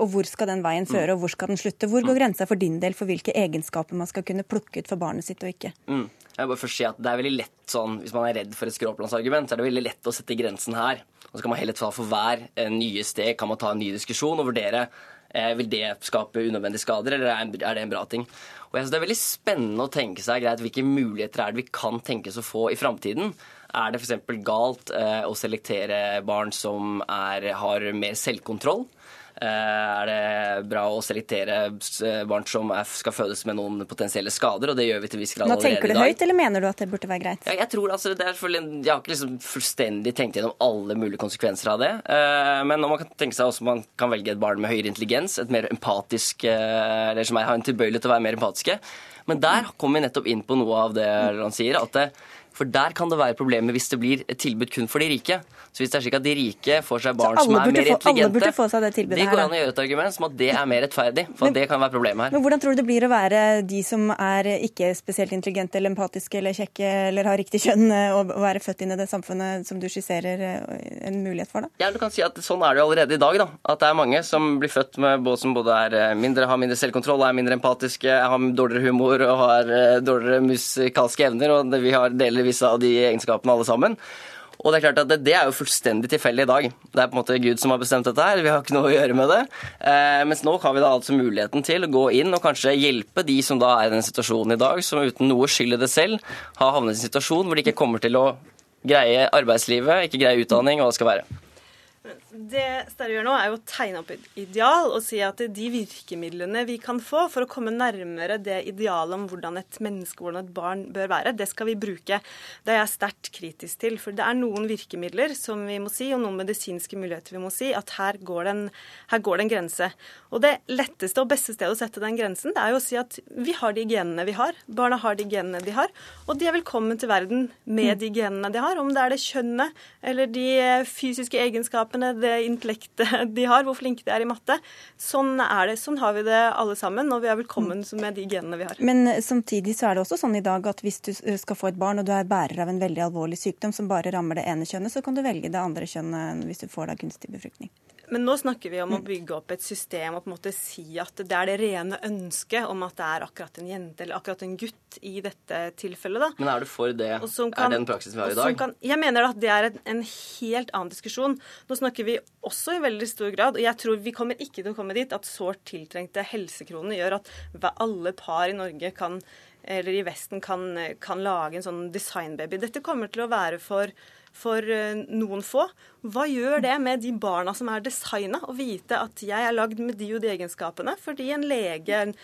Og hvor skal den veien føre, og hvor skal den slutte? Hvor går mm. grensa for din del for hvilke egenskaper man skal kunne plukke ut for barnet sitt og ikke? Mm. Jeg vil bare først si at Det er veldig lett sånn, Hvis man er redd for et skråplansargument, så er det veldig lett å sette grensen her. Og så kan man heller ta for hver eh, nye steg kan man ta en ny diskusjon og vurdere eh, vil det skape unødvendige skader, eller er det en bra ting. Og jeg synes Det er veldig spennende å tenke seg greit, hvilke muligheter er det vi kan tenkes å få i framtiden. Er det f.eks. galt eh, å selektere barn som er, har mer selvkontroll? Eh, er det bra å selektere barn som skal fødes med noen potensielle skader, og det gjør vi til viss grad allerede i dag. Nå Tenker du høyt, eller mener du at det burde være greit? Ja, jeg tror altså, det jeg har ikke liksom fullstendig tenkt gjennom alle mulige konsekvenser av det. Eh, men man kan tenke seg også man kan velge et barn med høyere intelligens, et mer empatisk, eh, eller som har en tilbøyelighet til å være mer empatiske. Men der kommer vi nettopp inn på noe av det han sier. at det, for der kan det være problemer hvis det blir et tilbud kun for de rike. Så hvis det er slik at de rike får seg barn som er mer få, intelligente alle burde få seg Det tilbudet det går an å gjøre et argument som at det er mer rettferdig. For men, det kan være problemet her. Men hvordan tror du det blir å være de som er ikke spesielt intelligente eller empatiske eller kjekke eller har riktig kjønn, og være født inn i det samfunnet som du skisserer eh, en mulighet for? da? Ja, du kan si at Sånn er det allerede i dag. da. At det er mange som blir født med både som både er eh, mindre, har mindre selvkontroll, er mindre empatiske, har dårligere humor og har eh, dårligere musikalske evner. og Vi har deler visse av de egenskapene alle sammen. Og Det er klart at det, det, er jo fullstendig tilfeldig i dag. Det er på en måte Gud som har bestemt dette her. Vi har ikke noe å gjøre med det. Eh, mens nå har vi da altså muligheten til å gå inn og kanskje hjelpe de som da er i den situasjonen i dag, som uten noe skyld i det selv har havnet i en situasjon hvor de ikke kommer til å greie arbeidslivet, ikke greie utdanning og hva det skal være. Det Sterre gjør nå, er jo å tegne opp et ideal og si at de virkemidlene vi kan få for å komme nærmere det idealet om hvordan et menneske, hvordan et barn bør være, det skal vi bruke. Det er jeg sterkt kritisk til. For det er noen virkemidler som vi må si, og noen medisinske muligheter vi må si, at her går det en, går det en grense. Og det letteste og beste stedet å sette den grensen, det er jo å si at vi har de genene vi har. Barna har de genene de har. Og de er velkommen til verden med de genene de har. Om det er det kjønnet eller de fysiske egenskapene, det intellektet de har, hvor flinke de er i matte. Sånn er det. Sånn har vi det alle sammen, og vi er velkommen med de genene vi har. Men samtidig så er det også sånn i dag at hvis du skal få et barn, og du er bærer av en veldig alvorlig sykdom som bare rammer det ene kjønnet, så kan du velge det andre kjønnet hvis du får da kunstig befruktning. Men nå snakker vi om å mm. bygge opp et system og på en måte si at det er det rene ønsket om at det er akkurat en jente eller akkurat en gutt i dette tilfellet. da. Men er du for det? Kan, er det den praksisen vi har i dag? Kan, jeg mener at det er en, en, helt annen diskusjon. Nå snakker vi også i veldig stor grad, og jeg tror vi kommer ikke til å komme dit, at sårt tiltrengte helsekroner gjør at alle par i Norge kan eller i Vesten kan, kan lage en sånn designbaby. Dette kommer til å være for for eh, noen få. Hva gjør det med de barna som er designa, å vite at jeg er lagd med de og de egenskapene fordi en lege, en,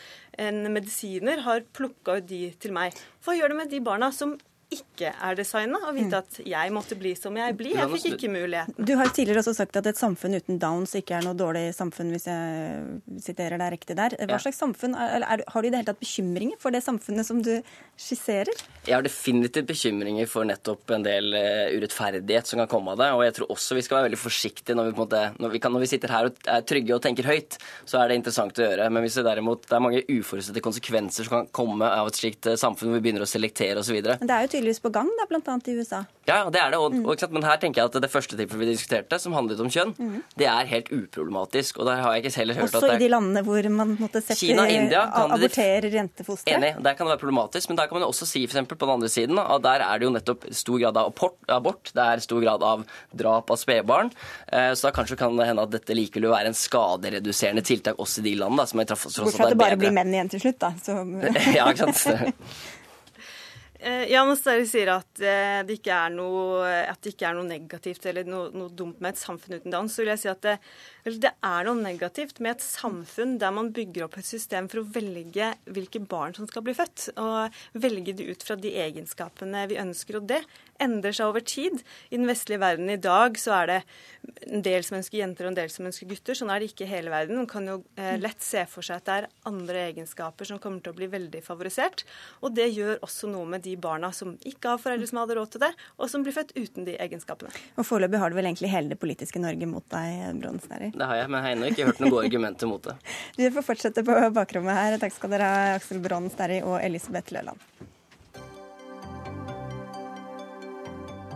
en medisiner, har plukka ut de til meg? Hva gjør det med de barna som ikke er designa, og vite mm. at jeg måtte bli som jeg blir. Jeg fikk ikke muligheten. Du har tidligere også sagt at et samfunn uten downs ikke er noe dårlig samfunn, hvis jeg siterer deg riktig der. Hva slags samfunn, er, er, Har du i det hele tatt bekymringer for det samfunnet som du skisserer? Jeg har definitivt bekymringer for nettopp en del uh, urettferdighet som kan komme av det. Og jeg tror også vi skal være veldig forsiktige når vi, måte, når vi, kan, når vi sitter her og er trygge og tenker høyt, så er det interessant å gjøre. Men hvis det derimot det er mange uforutsette konsekvenser som kan komme av et slikt uh, samfunn hvor vi begynner å selektere osv. Det er jo tydeligvis på gang, da, bl.a. i USA. Ja, det er det. Og, mm. og, men her tenker jeg at det første tilfellet vi diskuterte, som handlet om kjønn, mm. det er helt uproblematisk. Og der har jeg ikke heller hørt Også at Også i de landene hvor man måtte sette Kina, India, aborterer jentefostre? Enig. Der kan det være problematisk. Men der kan man jo også si for på den andre siden at der er det jo nettopp stor grad av abort, det er stor grad av drap av spedbarn. Eh, så da kanskje kan det hende at dette likevel vil være en skadereduserende tiltak også i de landene. Som jeg traff, Bortsett fra at det bare blir menn igjen til slutt, da. Så... ja, ikke sant. Eh, Jan Støre sier at eh, det, ikke er noe, det ikke er noe negativt eller noe, noe, dumt med et samfunn uten dans. Så vil jeg si at det, det, er noe negativt med et samfunn der man bygger opp et system for å velge hvilke barn som skal bli født, og velge det ut fra de egenskapene vi ønsker. Og det endrer seg over tid. I den vestlige verden i dag så er det en del som ønsker jenter og en del som ønsker gutter. Sånn er det ikke i hele verden. Man kan jo eh, lett se for seg at det er andre egenskaper som kommer til å bli veldig favorisert. Og det gjør også noe med de barna som ikke har foreldre som hadde råd til det, og som blir født uten de egenskapene. Og foreløpig har du vel egentlig hele det politiske Norge mot deg, Bronsnærer? Det har jeg, men jeg har ennå ikke hørt noen gode argumenter mot det. Du får fortsette på bakrommet her. Takk skal dere ha, Aksel Brons og Elisabeth Løland.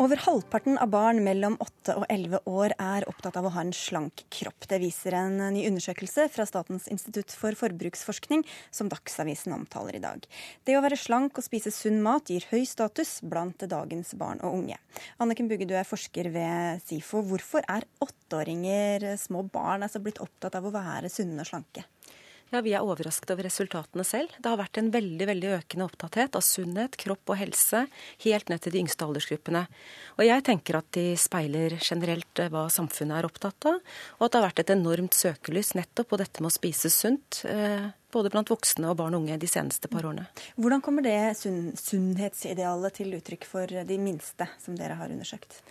Over halvparten av barn mellom 8 og 11 år er opptatt av å ha en slank kropp. Det viser en ny undersøkelse fra Statens institutt for forbruksforskning, som Dagsavisen omtaler i dag. Det å være slank og spise sunn mat gir høy status blant dagens barn og unge. Anniken Bugge, du er forsker ved SIFO. Hvorfor er åtteåringer, små barn, altså blitt opptatt av å være sunne og slanke? Ja, Vi er overrasket over resultatene selv. Det har vært en veldig veldig økende opptatthet av sunnhet, kropp og helse, helt ned til de yngste aldersgruppene. Og Jeg tenker at de speiler generelt hva samfunnet er opptatt av, og at det har vært et enormt søkelys nettopp på dette med å spise sunt. Eh, både blant voksne og barn og unge de seneste par årene. Hvordan kommer det sunn sunnhetsidealet til uttrykk for de minste, som dere har undersøkt?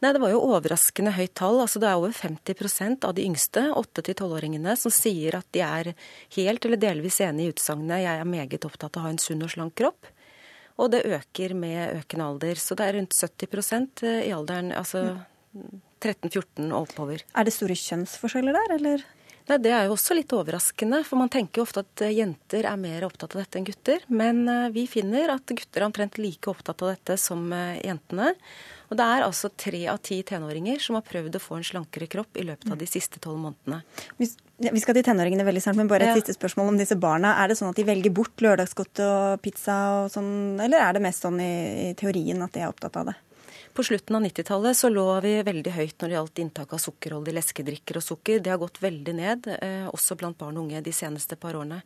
Nei, Det var jo overraskende høyt tall. Altså, det er over 50% av de yngste, 8-12-åringene, som sier at de er helt eller delvis enig i utsagnet 'jeg er meget opptatt av å ha en sunn og slank kropp'. Og det øker med økende alder. Så det er rundt 70 eh, i alderen altså 13-14 og oppover. Er det store kjønnsforskjeller der, eller? Nei, Det er jo også litt overraskende, for man tenker jo ofte at eh, jenter er mer opptatt av dette enn gutter. Men eh, vi finner at gutter er omtrent like opptatt av dette som jentene. Og det er altså tre av ti tenåringer som har prøvd å få en slankere kropp i løpet av de siste tolv månedene. Vi skal til tenåringene veldig snart, men bare et ja. siste spørsmål om disse barna. Er det sånn at de velger bort lørdagsgodt og pizza og sånn, eller er det mest sånn i, i teorien at de er opptatt av det? På slutten av 90-tallet så lå vi veldig høyt når det gjaldt inntak av sukkerholdige leskedrikker og sukker. Det har gått veldig ned, eh, også blant barn og unge de seneste par årene.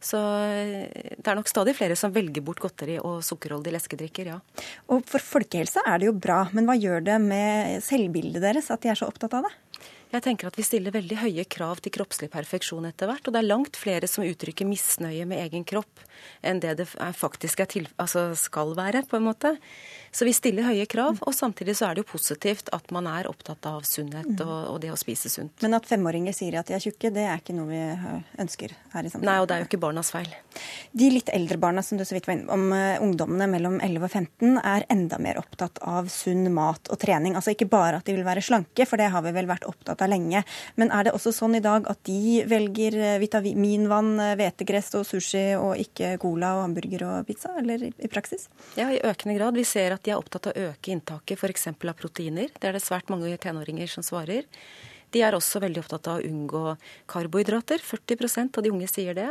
Så eh, det er nok stadig flere som velger bort godteri og sukkerholdige leskedrikker, ja. Og for folkehelsa er det jo bra, men hva gjør det med selvbildet deres at de er så opptatt av det? Jeg tenker at Vi stiller veldig høye krav til kroppslig perfeksjon etter hvert. Og det er langt flere som uttrykker misnøye med egen kropp enn det det faktisk til, altså skal være. på en måte. Så vi stiller høye krav, og samtidig så er det jo positivt at man er opptatt av sunnhet og, og det å spise sunt. Men at femåringer sier at de er tjukke, det er ikke noe vi ønsker her i samfunnet? Nei, og det er jo ikke barnas feil. De litt eldre barna som du så vidt var inne om, ungdommene mellom 11 og 15, er enda mer opptatt av sunn mat og trening. Altså ikke bare at de vil være slanke, for det har vi vel vært opptatt av lenge. Men er det også sånn i dag at de velger uh, vitaminvann, hvetegress og sushi og ikke cola og hamburger og pizza, eller i praksis? Ja, i økende grad. Vi ser at at de er opptatt av å øke inntaket f.eks. av proteiner. Det er det svært mange tenåringer som svarer. De er også veldig opptatt av å unngå karbohydrater. 40% av de unge sier det.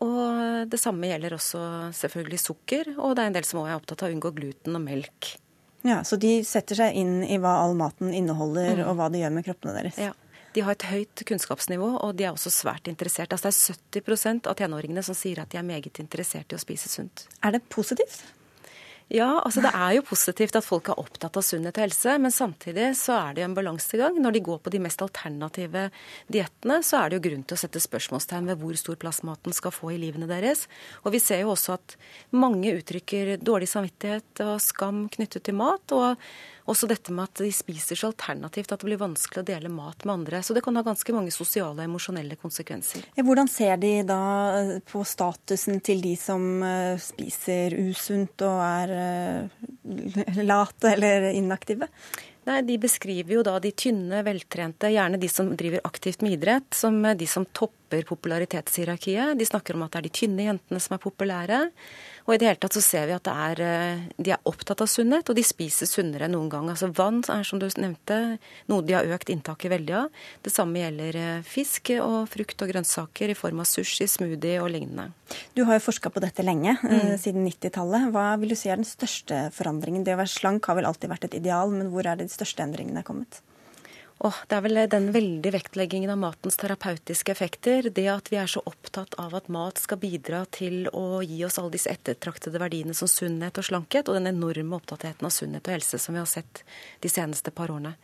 Og det samme gjelder også selvfølgelig sukker. Og det er en del som også er opptatt av å unngå gluten og melk. Ja, Så de setter seg inn i hva all maten inneholder, mm. og hva det gjør med kroppene deres? Ja. De har et høyt kunnskapsnivå, og de er også svært interessert. Altså Det er 70% av tenåringene som sier at de er meget interessert i å spise sunt. Er det positivt? Ja, altså det er jo positivt at folk er opptatt av sunnhet og helse, men samtidig så er det jo en balansegang. Når de går på de mest alternative diettene, så er det jo grunn til å sette spørsmålstegn ved hvor stor plass maten skal få i livene deres. Og vi ser jo også at mange uttrykker dårlig samvittighet og skam knyttet til mat. og også dette med at de spiser så alternativt at det blir vanskelig å dele mat med andre. Så det kan ha ganske mange sosiale og emosjonelle konsekvenser. Hvordan ser de da eh, på statusen til de som eh, spiser usunt og er eh, late eller inaktive? Nei, De beskriver jo da de tynne, veltrente, gjerne de som driver aktivt med idrett, som de som topper popularitetshierarkiet. De snakker om at det er de tynne jentene som er populære. Og i det hele tatt så ser vi at er, eh, de er opptatt av sunnhet, og de spiser sunnere enn noen gang. Altså Vann er som du nevnte noe de har økt inntaket veldig av. Det samme gjelder eh, fisk og frukt og grønnsaker i form av sushi, smoothie og lignende. Du har jo forska på dette lenge, eh, mm. siden 90-tallet. Hva vil du si er den største forandringen? Det å være slank har vel alltid vært et ideal, men hvor er det de største endringene kommet? Oh, det er vel den veldige vektleggingen av matens terapeutiske effekter. Det at vi er så opptatt av at mat skal bidra til å gi oss alle disse ettertraktede verdiene som sunnhet og slankhet, og den enorme opptattheten av sunnhet og helse som vi har sett de seneste par årene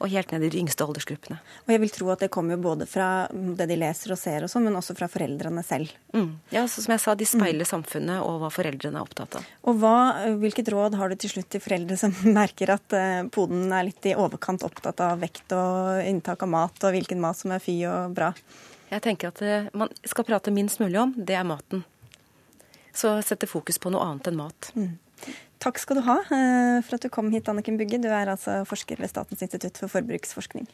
og helt ned i de yngste aldersgruppene. Og jeg vil tro at det kommer jo både fra det de leser og ser og sånn, men også fra foreldrene selv. Mm. Ja, så som jeg sa, de speiler mm. samfunnet og hva foreldrene er opptatt av. Og hva, Hvilket råd har du til slutt til foreldre som merker at uh, poden er litt i overkant opptatt av vekt og inntak av mat, og hvilken mat som er fy og bra? Jeg tenker at det man skal prate minst mulig om, det er maten. Så sette fokus på noe annet enn mat. Mm. Takk skal du ha eh, for at du kom hit, Anniken Bugge. Du er altså forsker ved Statens institutt for forbruksforskning.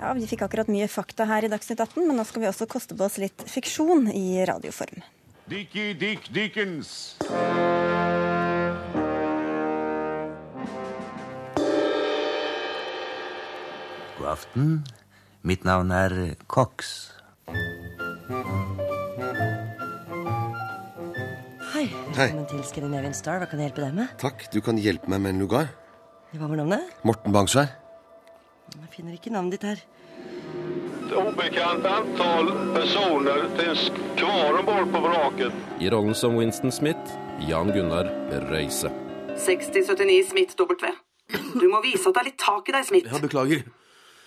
Ja, Vi fikk akkurat mye fakta her i Dagsnytt 18, men nå skal vi også koste på oss litt fiksjon i radioform. Dickie Dick Dickens. God aften. Mitt navn er Cox. Velkommen til Scandinavian Star. Hva kan jeg hjelpe deg med? Takk. Du kan hjelpe meg med en lugar. Hva var navnet? Morten Bangsvær. Jeg finner ikke navnet ditt her. I rollen som Winston Smith, Jan Gunnar Røise. 6079 Smith W. Du må vise at det er litt tak i deg, Smith. Ja, beklager.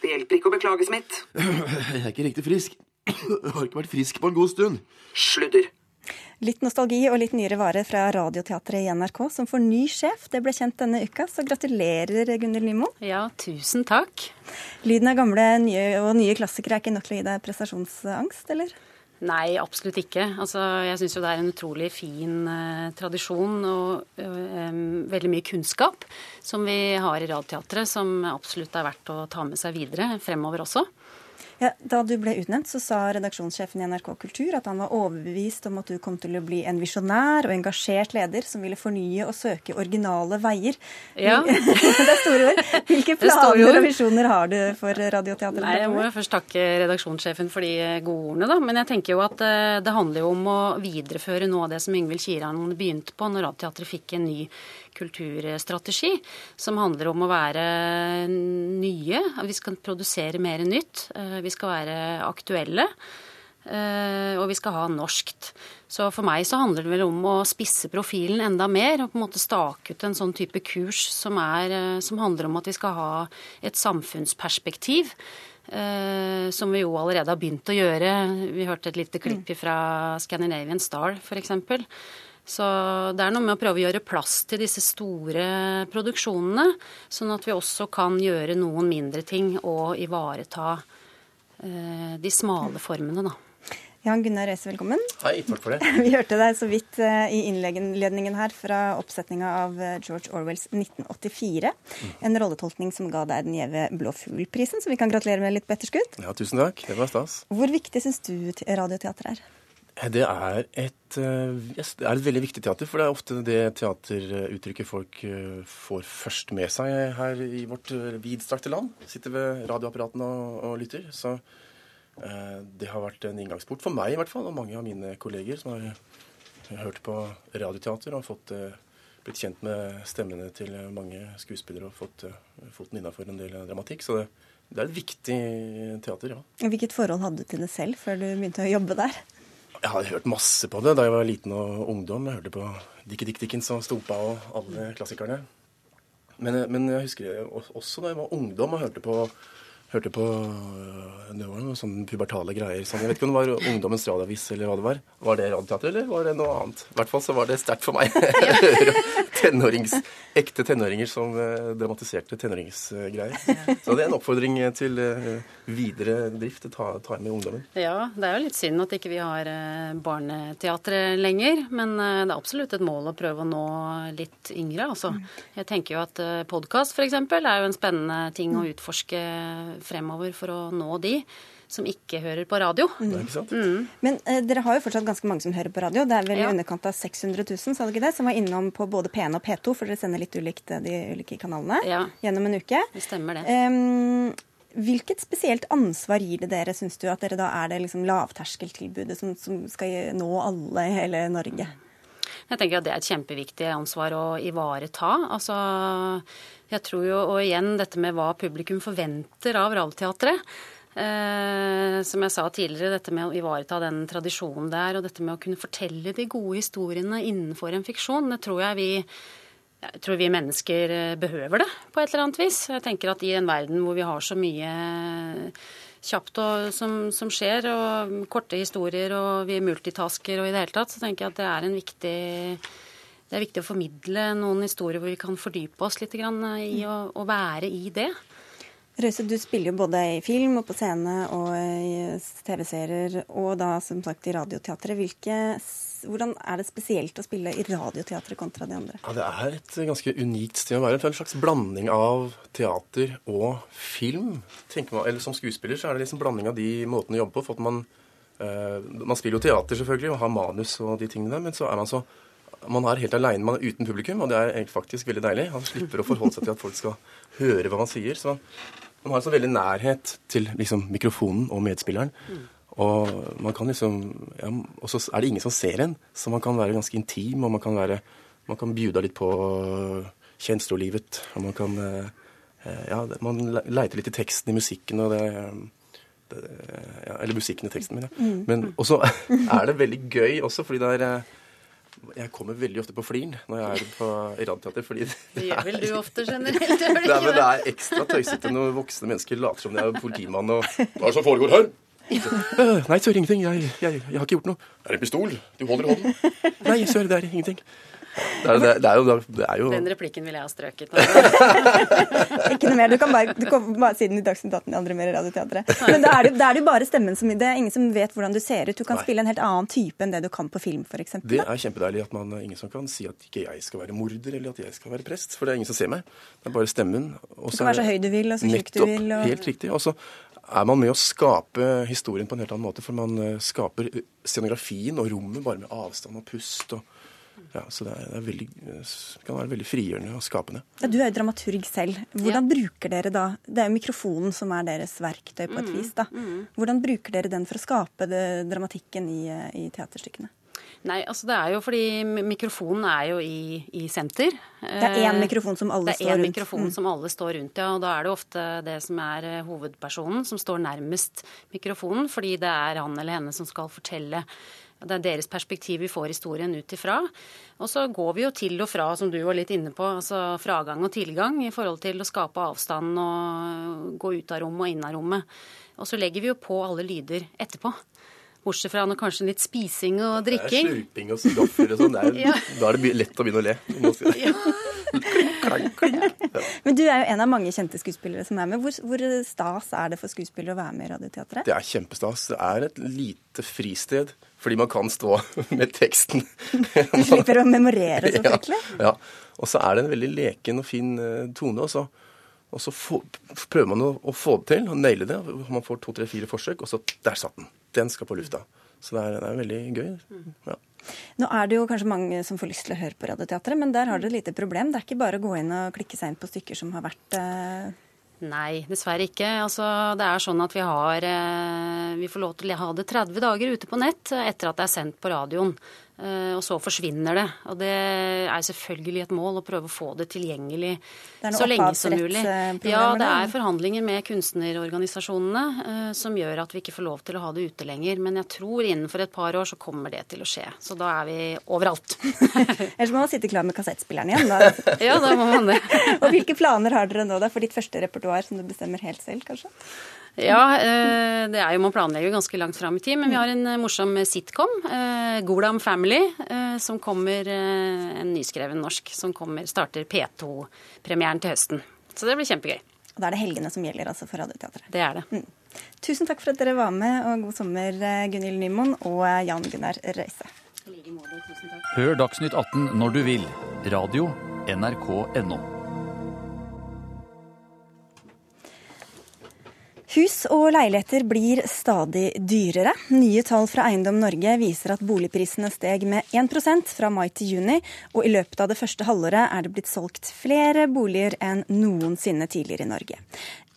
Det hjelper ikke å beklage, Smith. Jeg er ikke riktig frisk. Jeg har ikke vært frisk på en god stund. Sludder. Litt nostalgi og litt nyere vare fra Radioteatret i NRK, som får ny sjef. Det ble kjent denne uka, så gratulerer, Gunhild Nymo. Ja, tusen takk. Lyden av gamle nye, og nye klassikere er ikke nok til å gi deg prestasjonsangst, eller? Nei, absolutt ikke. Altså, jeg syns jo det er en utrolig fin eh, tradisjon og um, veldig mye kunnskap som vi har i Radioteatret, som absolutt er verdt å ta med seg videre fremover også. Ja, da du ble utnevnt, så sa redaksjonssjefen i NRK Kultur at han var overbevist om at du kom til å bli en visjonær og engasjert leder som ville fornye og søke originale veier. Ja. det er store ord. Hvilke planer og visjoner har du for Radioteatret? Nei, Jeg må jo først takke redaksjonssjefen for de gode ordene, da. Men jeg tenker jo at eh, det handler jo om å videreføre noe av det som Yngvild Kiran begynte på når Radioteatret fikk en ny kulturstrategi, som handler om å være nye. Vi skal produsere mer nytt. Eh, vi skal være aktuelle. Eh, og vi skal ha norskt. Så for meg så handler det vel om å spisse profilen enda mer og på en måte stake ut en sånn type kurs som, er, eh, som handler om at vi skal ha et samfunnsperspektiv. Uh, som vi jo allerede har begynt å gjøre. Vi hørte et lite klipp mm. fra Scandinavian Star f.eks. Så det er noe med å prøve å gjøre plass til disse store produksjonene, sånn at vi også kan gjøre noen mindre ting og ivareta eh, de smale formene, da. Jan Gunnar Røise, velkommen. Hei, takk for det. Vi hørte deg så vidt uh, i innledningen her fra oppsetninga av uh, George Orwells 1984. Mm. En rolletolkning som ga deg den gjeve Blå fugl-prisen, så vi kan gratulere med litt på etterskudd. Ja, tusen takk. Det var stas. Hvor viktig syns du Radioteatret er? Det er, et, eh, yes, det er et veldig viktig teater, for det er ofte det teateruttrykket folk eh, får først med seg her i vårt eh, vidstrakte land. Sitter ved radioapparatene og, og lytter. Så eh, det har vært en inngangsport for meg i hvert fall, og mange av mine kolleger som har hørt på radioteater og fått, blitt kjent med stemmene til mange skuespillere og fått foten innafor en del dramatikk. Så det, det er et viktig teater, ja. Hvilket forhold hadde du til det selv før du begynte å jobbe der? Jeg hadde hørt masse på det da jeg var liten og ungdom. Jeg hørte på Dickie Dick Dickens og Stumpa og alle klassikerne. Men, men, jeg husker også da jeg var ungdom og hørte på hørte på øh, Det var noen sånne pubertale greier. Sånn. Jeg vet ikke om det var Ungdommens radioavis eller hva det var. Var det Radioteater, eller var det noe annet? I hvert fall så var det sterkt for meg. tenårings, ekte tenåringer som uh, dramatiserte tenåringsgreier. Så det er en oppfordring til uh, videre drift. Ta, ta med ungdommen. Ja, det er jo litt synd at ikke vi har uh, barneteatret lenger. Men det er absolutt et mål å prøve å nå litt yngre. Altså. Jeg tenker jo at uh, podkast f.eks. er jo en spennende ting å utforske fremover for å nå de som ikke hører på radio. Mm. Mm. Men eh, dere har jo fortsatt ganske mange som hører på radio. Det er vel ja. underkant av 600 000 sa du ikke det, som var innom på både P1 og P2, for dere sender litt ulikt eh, de ulike kanalene ja. gjennom en uke. Det stemmer det. Um, Hvilket spesielt ansvar gir det dere, syns du, at dere da er det liksom lavterskeltilbudet som, som skal nå alle i hele Norge? Jeg tenker at Det er et kjempeviktig ansvar å ivareta. Altså, jeg tror jo, og igjen dette med hva publikum forventer av Radioteatret. Eh, som jeg sa tidligere, dette med å ivareta den tradisjonen det er, og dette med å kunne fortelle de gode historiene innenfor en fiksjon, det tror jeg vi jeg tror vi mennesker eh, behøver det på et eller annet vis. Jeg tenker at I en verden hvor vi har så mye kjapt og, som, som, skjer, og korte historier, og vi multitasker og i det hele tatt, så tenker jeg at det er en viktig det er viktig å formidle noen historier hvor vi kan fordype oss litt i å, å være i det. Røise, du spiller jo både i film og på scene og i TV-serier, og da som sagt i Radioteatret. Hvordan er det spesielt å spille i Radioteatret kontra de andre? Ja, Det er et ganske unikt sted å være. En slags blanding av teater og film. Man, eller Som skuespiller så er det liksom blanding av de måtene å jobbe på. for at man, eh, man spiller jo teater selvfølgelig og har manus og de tingene der, men så er man så man er helt aleine, man er uten publikum, og det er faktisk veldig deilig. Han slipper å forholde seg til at folk skal høre hva man sier. Så man har en så veldig nærhet til liksom, mikrofonen og medspilleren. Mm. Og man kan liksom ja, Og så er det ingen som ser en, så man kan være ganske intim, og man kan være Man kan bjuda litt på kjenslolivet, og man kan eh, Ja, man leiter litt i teksten i musikken, og det, det ja, Eller musikken i teksten min, ja. Mm. Men også er det veldig gøy også, fordi det er eh, jeg kommer veldig ofte på fliren når jeg er på Iranteater. fordi det, det gjør vel du ofte generelt? Det, det, er, men det er ekstra tøysete når voksne mennesker later som de er politimann og Hva er det som foregår her? Nei, sør, ingenting. Jeg, jeg, jeg, har ikke gjort noe. Er det en pistol du holder i hånden? Nei, sør, det er ingenting. Det er, det, er jo, det er, jo, Den replikken ville jeg ha strøket. ikke noe mer. Du kan bare, du kan bare si den i Dagsnytt 18 andre mer i Radioteatret. Men da er, det, er det jo bare stemmen som Det er ingen som vet hvordan du ser ut. Du kan Nei. spille en helt annen type enn det du kan på film, f.eks. Det er kjempedeilig at man ingen som kan si at ikke jeg skal være morder eller at jeg skal være prest. For det er ingen som ser meg. Det er bare stemmen. Også du kan være så høy du vil og så tjukk du vil. Og... Helt riktig. Og så er man med å skape historien på en helt annen måte. For man eh, skaper scenografien og rommet bare med avstand og pust. og ja, så det, er, det, er veldig, det, kan være veldig frigjørende og skapende. Ja, du er jo dramaturg selv. Hvordan ja. bruker dere da Det er jo mikrofonen som er deres verktøy på et mm, vis. da. Mm. Hvordan bruker dere den for å skape det, dramatikken i, i, teaterstykkene? Nei, altså det er jo fordi mikrofonen er jo i, i senter. Det er én mikrofon som alle står rundt? Det er én mikrofon mm. som alle står rundt, ja. Og da er det ofte det som er eh, hovedpersonen som står nærmest mikrofonen, fordi det er han eller henne som skal fortelle det er deres perspektiv vi får historien ut ifra. Og så går vi jo til og fra, som du var litt inne på, altså fragang og tilgang i forhold til å skape avstand og gå ut av rommet og inn av rommet. Og så legger vi jo på alle lyder etterpå. Bortsett fra noe, kanskje litt spising og drikking. Det er slurping og gafler og sånn. ja. Da er det lett å begynne å le. Ja. klang, klang. Ja. Men du er jo en av mange kjente skuespillere som er med. Hvor, hvor, stas er det for skuespillere å være med i Radioteatret? Det er kjempestas. Det er et lite fristed. Fordi man kan stå med teksten. Du slipper å memorere så fryktelig? Ja, ja. Og så er det en veldig leken og fin uh, tone. Også. og så få, prøver man å, å, få det til, og naile det. Man får to, tre, fire forsøk, og så der satt den. Den skal på lufta. Så det er, det er veldig gøy. Ja. Nå er det jo kanskje mange som får lyst til å høre på Radioteatret, men der har dere et lite problem. Det er ikke bare å gå inn og klikke seg inn på stykker som har vært eh... Nei, dessverre ikke. Altså, det er sånn at vi har eh, Vi får lov til å ha det 30 dager ute på nett etter at det er sendt på radioen. Eh, og så forsvinner det. Og det er selvfølgelig et mål å prøve å få det tilgjengelig det så lenge som mulig. Ja, det er forhandlinger med kunstnerorganisasjonene uh, som gjør at vi ikke får lov til å ha det ute lenger. Men jeg tror innenfor et par år så kommer det til å skje. Så da er vi overalt. Ellers må man sitte klar med kassettspilleren igjen, da. ja, da må man det. og hvilke planer har dere nå da for ditt første repertoar som du bestemmer helt selv, kanskje? Ja, eh, det er jo, man planlegger ganske langt fram i tid. Men vi har en eh, morsom sitcom, eh, Golam Family, som kommer en nyskreven norsk, som kommer, starter P2-premieren til høsten. Så det blir kjempegøy. Og Da er det helgene som gjelder altså for Radioteatret? Det er det. Mm. Tusen takk for at dere var med, og god sommer Gunhild Nymoen og Jan Gunnar Røise. Hør Dagsnytt 18 når du vil. Radio NRK.no. Hus og leiligheter blir stadig dyrere. Nye tall fra Eiendom Norge viser at boligprisene steg med 1% fra mai til juni, og i løpet av det første halvåret er det blitt solgt flere boliger enn noensinne tidligere i Norge.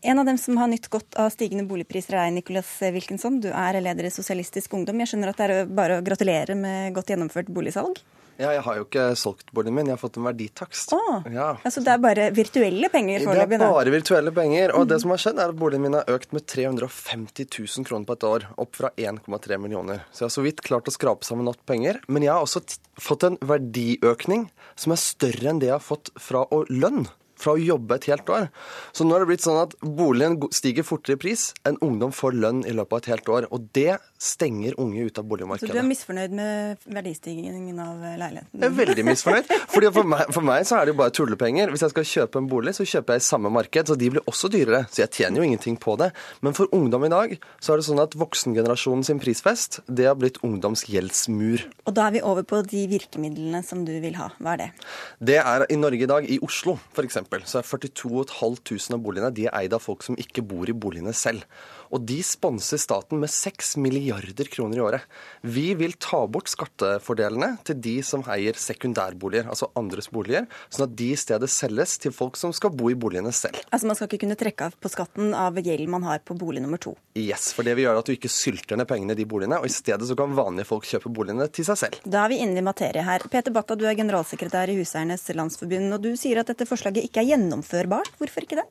En av dem som har nytt godt av stigende boligpriser er Nicholas Wilkinson. Du er leder i Sosialistisk Ungdom. Jeg skjønner at det er bare å gratulere med godt gjennomført boligsalg? Ja, jeg har jo ikke solgt boligen min, jeg har fått en verditakst. Oh, ja. Altså det er bare virtuelle penger foreløpig? Det er bare virtuelle penger. Og mm. det som har skjedd, er at boligen min har økt med 350 000 kroner på et år. Opp fra 1,3 millioner. Så jeg har så vidt klart å skrape sammen nok penger. Men jeg har også fått en verdiøkning som er større enn det jeg har fått fra å lønn fra å jobbe et helt år. Så nå har det blitt sånn at boligen stiger fortere i pris enn ungdom får lønn i løpet av et helt år. Og det stenger unge ut av boligmarkedet. Så du er misfornøyd med verdistigningen av leiligheten? Jeg er veldig misfornøyd. Fordi for meg, for meg, så er det jo bare tullepenger. Hvis jeg skal kjøpe en bolig, så kjøper jeg i samme marked, så de blir også dyrere. Så jeg tjener jo ingenting på det. Men for ungdom i dag så er det sånn at voksengenerasjonen sin prisfest, det har blitt ungdoms gjeldsmur. Og da er vi over på de virkemidlene som du vil ha. Hva er det? Det er i Norge i dag, i Oslo f.eks så er 42 500 av boligene de er eid av folk som ikke bor i boligene selv. Og de sponser staten med 6 milliarder kroner i året. Vi vil ta bort skattefordelene til de som eier sekundærboliger, altså andres boliger, sånn at de i stedet selges til folk som skal bo i boligene selv. Altså Man skal ikke kunne trekke av på skatten av gjeld man har på bolig nummer to? Yes, for det vil gjøre at du ikke sylter ned pengene i de boligene, og i stedet så kan vanlige folk kjøpe boligene til seg selv. Da er vi inne i materie her. Peter Batta, du er generalsekretær i Huseiernes Landsforbund, og du sier at dette forslaget ikke er gjennomførbart. Hvorfor ikke det?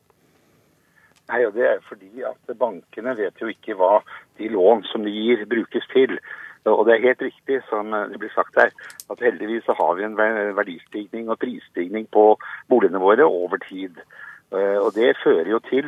Nei, og Det er fordi at bankene vet jo ikke hva de lån som de gir, brukes til. Og det er helt riktig som det blir sagt her, at heldigvis så har vi en verdistigning og prisstigning på boligene våre over tid. Eh, og Det fører jo til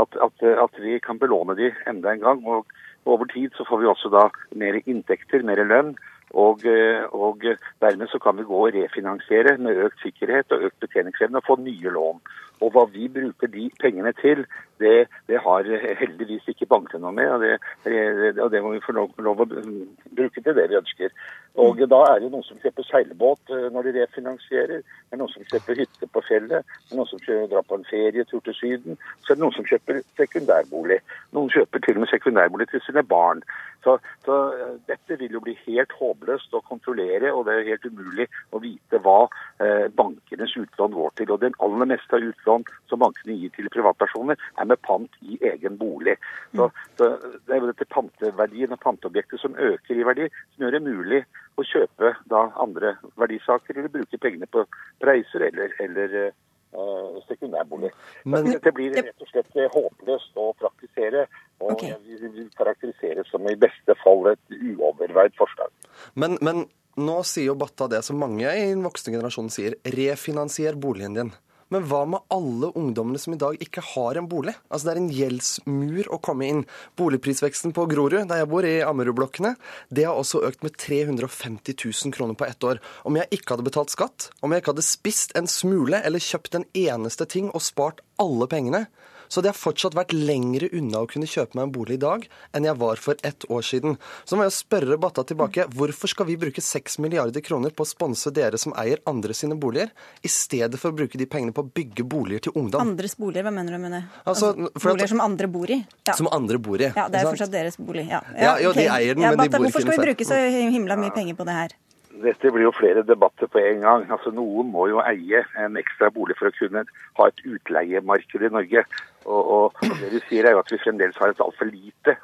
at, at, at vi kan belåne de enda en gang. Og over tid så får vi også da mer inntekter, mer lønn. Og, eh, og, dermed så kan vi gå og refinansiere med økt sikkerhet og økt betjeningsevne og få nye lån. Og hva vi bruker de pengene til, det, det har heldigvis ikke bankene noe med. Og det, og det, må vi få lov, lov, å bruke til det vi ønsker. Og da er det noen som kjøper seilbåt eh, når de refinansierer. Det er noen som kjøper hytte på fjellet. Det er noen som drar på en ferietur til Syden. Så er det noen som kjøper sekundærbolig. Noen kjøper til og med sekundærbolig til sine barn. Så, så eh, dette vil jo bli helt håpløst å kontrollere, og det er helt umulig å vite hva eh, bankenes utlån går til. Og den aller meste av utlån som bankene gir til privatpersoner, er med pant i egen bolig. Så, så Det er jo dette panteverdien og panteobjektet som øker i verdi, som gjør det mulig å kjøpe da andre verdisaker eller bruke pengene på reiser eller, eller uh, sekundærbolig. Men, dette blir rett og slett håpløst å praktisere. Og okay. vil karakteriseres som i beste fall et uoverveid forslag. Men, men nå sier jo Batta det som mange i den voksne generasjonen sier. Refinansier boligen din. Men hva med alle ungdommene som i dag ikke har en bolig? Altså Det er en gjeldsmur å komme inn. Boligprisveksten på Grorud, der jeg bor, i Ammerudblokkene, det har også økt med 350 000 kroner på ett år. Om jeg ikke hadde betalt skatt, om jeg ikke hadde spist en smule eller kjøpt en eneste ting og spart alle pengene, så det har fortsatt vært lengre unna å kunne kjøpe meg en bolig i dag enn jeg var for ett år siden. Så må jeg spørre Batta tilbake, hvorfor skal vi bruke 6 milliarder kroner på å sponse dere som eier andre sine boliger, i stedet for å bruke de pengene på å bygge boliger til ungdom? Andres boliger, hva mener du med det? Altså, altså, boliger som andre bor i? Ja. Som andre bor i. Ja, det er fortsatt deres bolig. Ja, ja, ja okay. de eier den, men Batta, de bor ikke Hvorfor skal vi bruke så himla mye penger på det her? Dette blir jo flere debatter på en gang. Altså Noen må jo eie en ekstra bolig for å kunne ha et utleiemarked i Norge. Og, og, det du sier er jo at vi fremdeles har et altfor lite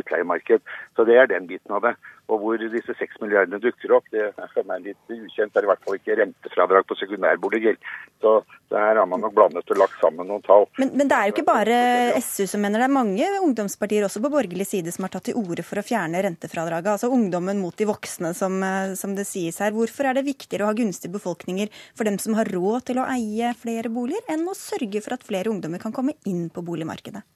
utleiemarked. Så det er den biten av det. Og hvor disse seks milliardene dukker opp, det er for meg litt ukjent. Det er i hvert fall ikke rentefradrag på sekundærboliger. Så her har man nok blandet og lagt sammen noen tall. Men, men, det er jo ikke bare SU som mener det. er mange ungdomspartier også på borgerlig side som har tatt til orde for å fjerne rentefradraget. Altså ungdommen mot de voksne, som, eh, som det sies her. Hvorfor er det viktigere å ha gunstige befolkninger for dem som har råd til å eie flere boliger, enn å sørge for at flere ungdommer kan komme inn på boligmarkedet?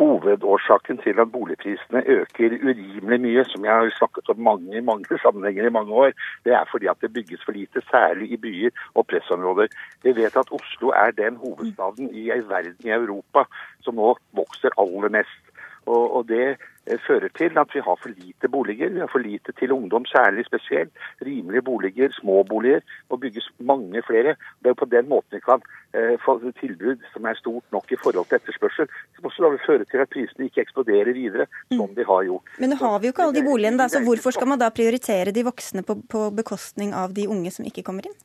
Hovedårsaken til at boligprisene øker urimelig mye, som jeg har snakket om mange mange sammenhenger i mange år, det er fordi at det bygges for lite, særlig i byer og pressområder. Vi vet at Oslo er den hovedstaden i verden i Europa som nå vokser aller mest. Og, og det Eh, fører til at vi har for lite boliger. Vi har for lite til ungdom, særlig spesielt. Rimelige boliger, små boliger, og bygges mange flere. Det er på den måten vi kan eh, få tilbud som er stort nok i forhold til etterspørsel. Som også da vil føre til at prisene ikke eksploderer videre, som de har gjort. Men nå har vi jo ikke alle de boligene, da, så hvorfor skal man da prioritere de voksne på, på bekostning av de unge som ikke kommer inn?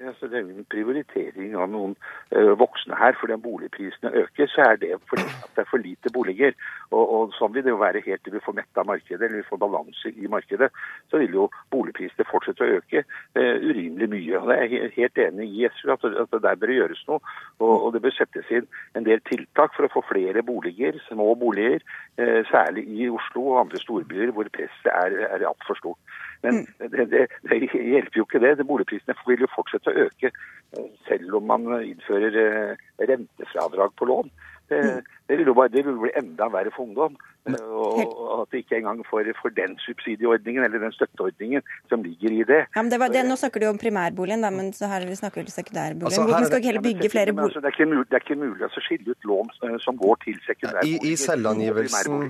Ja, så det er en prioritering av noen uh, voksne her. For om boligprisene øker, så er det fordi det er for lite boliger. Og, og sånn vil det jo være helt til vi får metta markedet, eller vi får balanse i markedet. Så vil jo boligprisene fortsette å øke uh, urimelig mye. Og det er helt enig i SV at, at det der bør gjøres noe. Og, og, det bør settes inn en del tiltak for å få flere boliger, små boliger, uh, særlig i Oslo og andre storbyer hvor presset er, er altfor stort. Men mm. det, det, det, hjelper jo ikke det. det. Boligprisene vil jo fortsette å øke eh, selv om man innfører eh, rentefradrag på lån. Det, mm. det, vil jo bare, det vil bli enda verre for ungdom. Eh, og at de ikke engang får, for den subsidieordningen eller den støtteordningen som ligger i det. Ja, men det var det, Nå snakker du om primærboligen, da, men så her snakker vi sekundærboligen. Altså, Hvorfor skal ikke heller bygge flere boliger? Altså, det, er ikke mulig, det er ikke mulig å skille ut lån som går til sekundærboliger. I, i selvangivelsen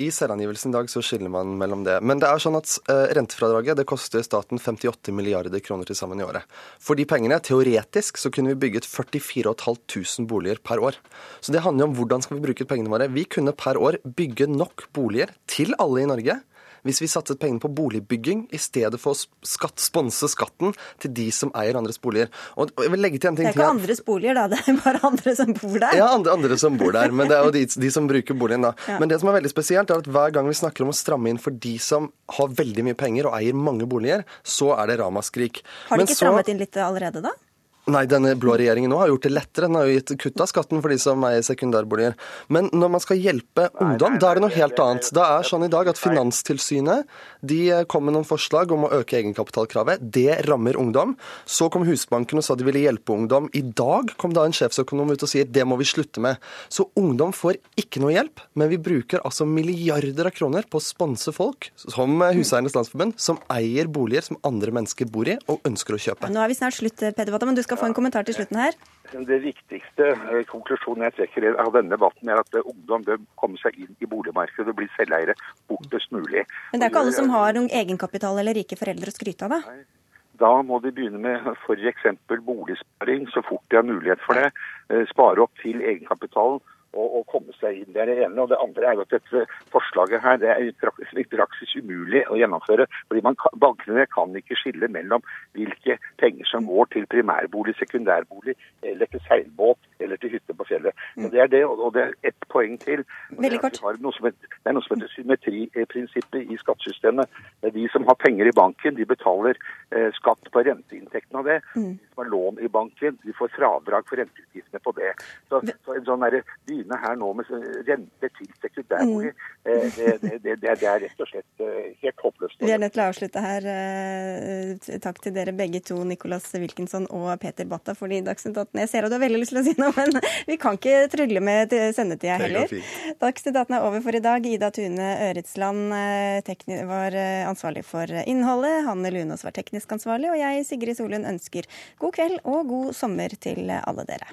i selvangivelsen i dag så skiller man mellom det. Men det er sånn at uh, rentefradraget det koster staten 58 milliarder kroner til sammen i året. For de pengene, teoretisk, så kunne vi bygget 44 500 boliger per år. Så det handler om hvordan skal vi bruke pengene våre. Vi kunne per år bygge nok boliger til alle i Norge hvis vi satset pengene på boligbygging i stedet for å skatt, sponse skatten til de som eier andres boliger. Og jeg vil legge til en ting Det er ikke andres boliger, da. Det er bare andre som bor der. Ja, andre, andre som bor der. Men det er jo de, de som bruker boligen, da. Ja. Men det som er veldig spesielt, er at hver gang vi snakker om å stramme inn for de som har veldig mye penger og eier mange boliger, så er det ramaskrik. Har de ikke så... strammet inn litt allerede, da? Nei, denne blå regjeringen nå har gjort det lettere. Den har jo gitt kutt av skatten for de som eier sekundærboliger. Men når man skal hjelpe ungdom, da er det noe helt annet. Da er sånn i dag at Finanstilsynet de kom med noen forslag om å øke egenkapitalkravet. Det rammer ungdom. Så kom Husbanken og sa de ville hjelpe ungdom. I dag kom da en sjefsøkonom ut og sier det må vi slutte med. Så ungdom får ikke noe hjelp, men vi bruker altså milliarder av kroner på å sponse folk, som Huseiernes Landsforbund, som eier boliger som andre mennesker bor i og ønsker å kjøpe. Nå er vi snart slutt, Peder Watta, men du skal få en kommentar til slutten her. Det viktigste eh, konklusjonen jeg trekker av denne debatten, er at eh, ungdom bør komme seg inn i boligmarkedet og bli selveiere fortest mulig. Men det er ikke alle som har noen egenkapital eller rike foreldre å skryte av, da? Da må de begynne med f.eks. boligsparing så fort de har mulighet for det. Eh, spare opp til egenkapitalen å, å, komme seg inn. Det er det ene. Og det andre er at dette forslaget her det er i praksis, i praksis umulig å gjennomføre. fordi man, Bankene kan ikke skille mellom hvilke penger som går til primærbolig, sekundærbolig, eller til seilbåt eller til hytte på fjellet. Mm. Det er det, og det er ett poeng til. Det, noe som heter, det er noe som heter symmetriprinsippet i skattesystemet. De som har penger i banken, de betaler eh, skatt på renteinntekten av det. Mm. De som har lån i banken, de får fradrag for renteutgiftene på det. Så, så en sånn der, begynne her nå med renter til sekundærbolig, mm. Eh, det, det, det, det, er rett og slett eh, helt håpløst. Vi er nødt til å avslutte her. Eh, takk til dere begge to, Nicolas Wilkinson og Peter Batta, fordi Dagsnytt 18 Jeg ser at du har veldig lyst til å si noe, men vi kan ikke trygle med sendetida heller. Dagsnytt 18 er over for i dag. Ida Tune Øretsland var ansvarlig for innholdet. Hanne Lunås var teknisk ansvarlig, og jeg, Sigrid Solund, ønsker god kveld og god sommer til alle dere.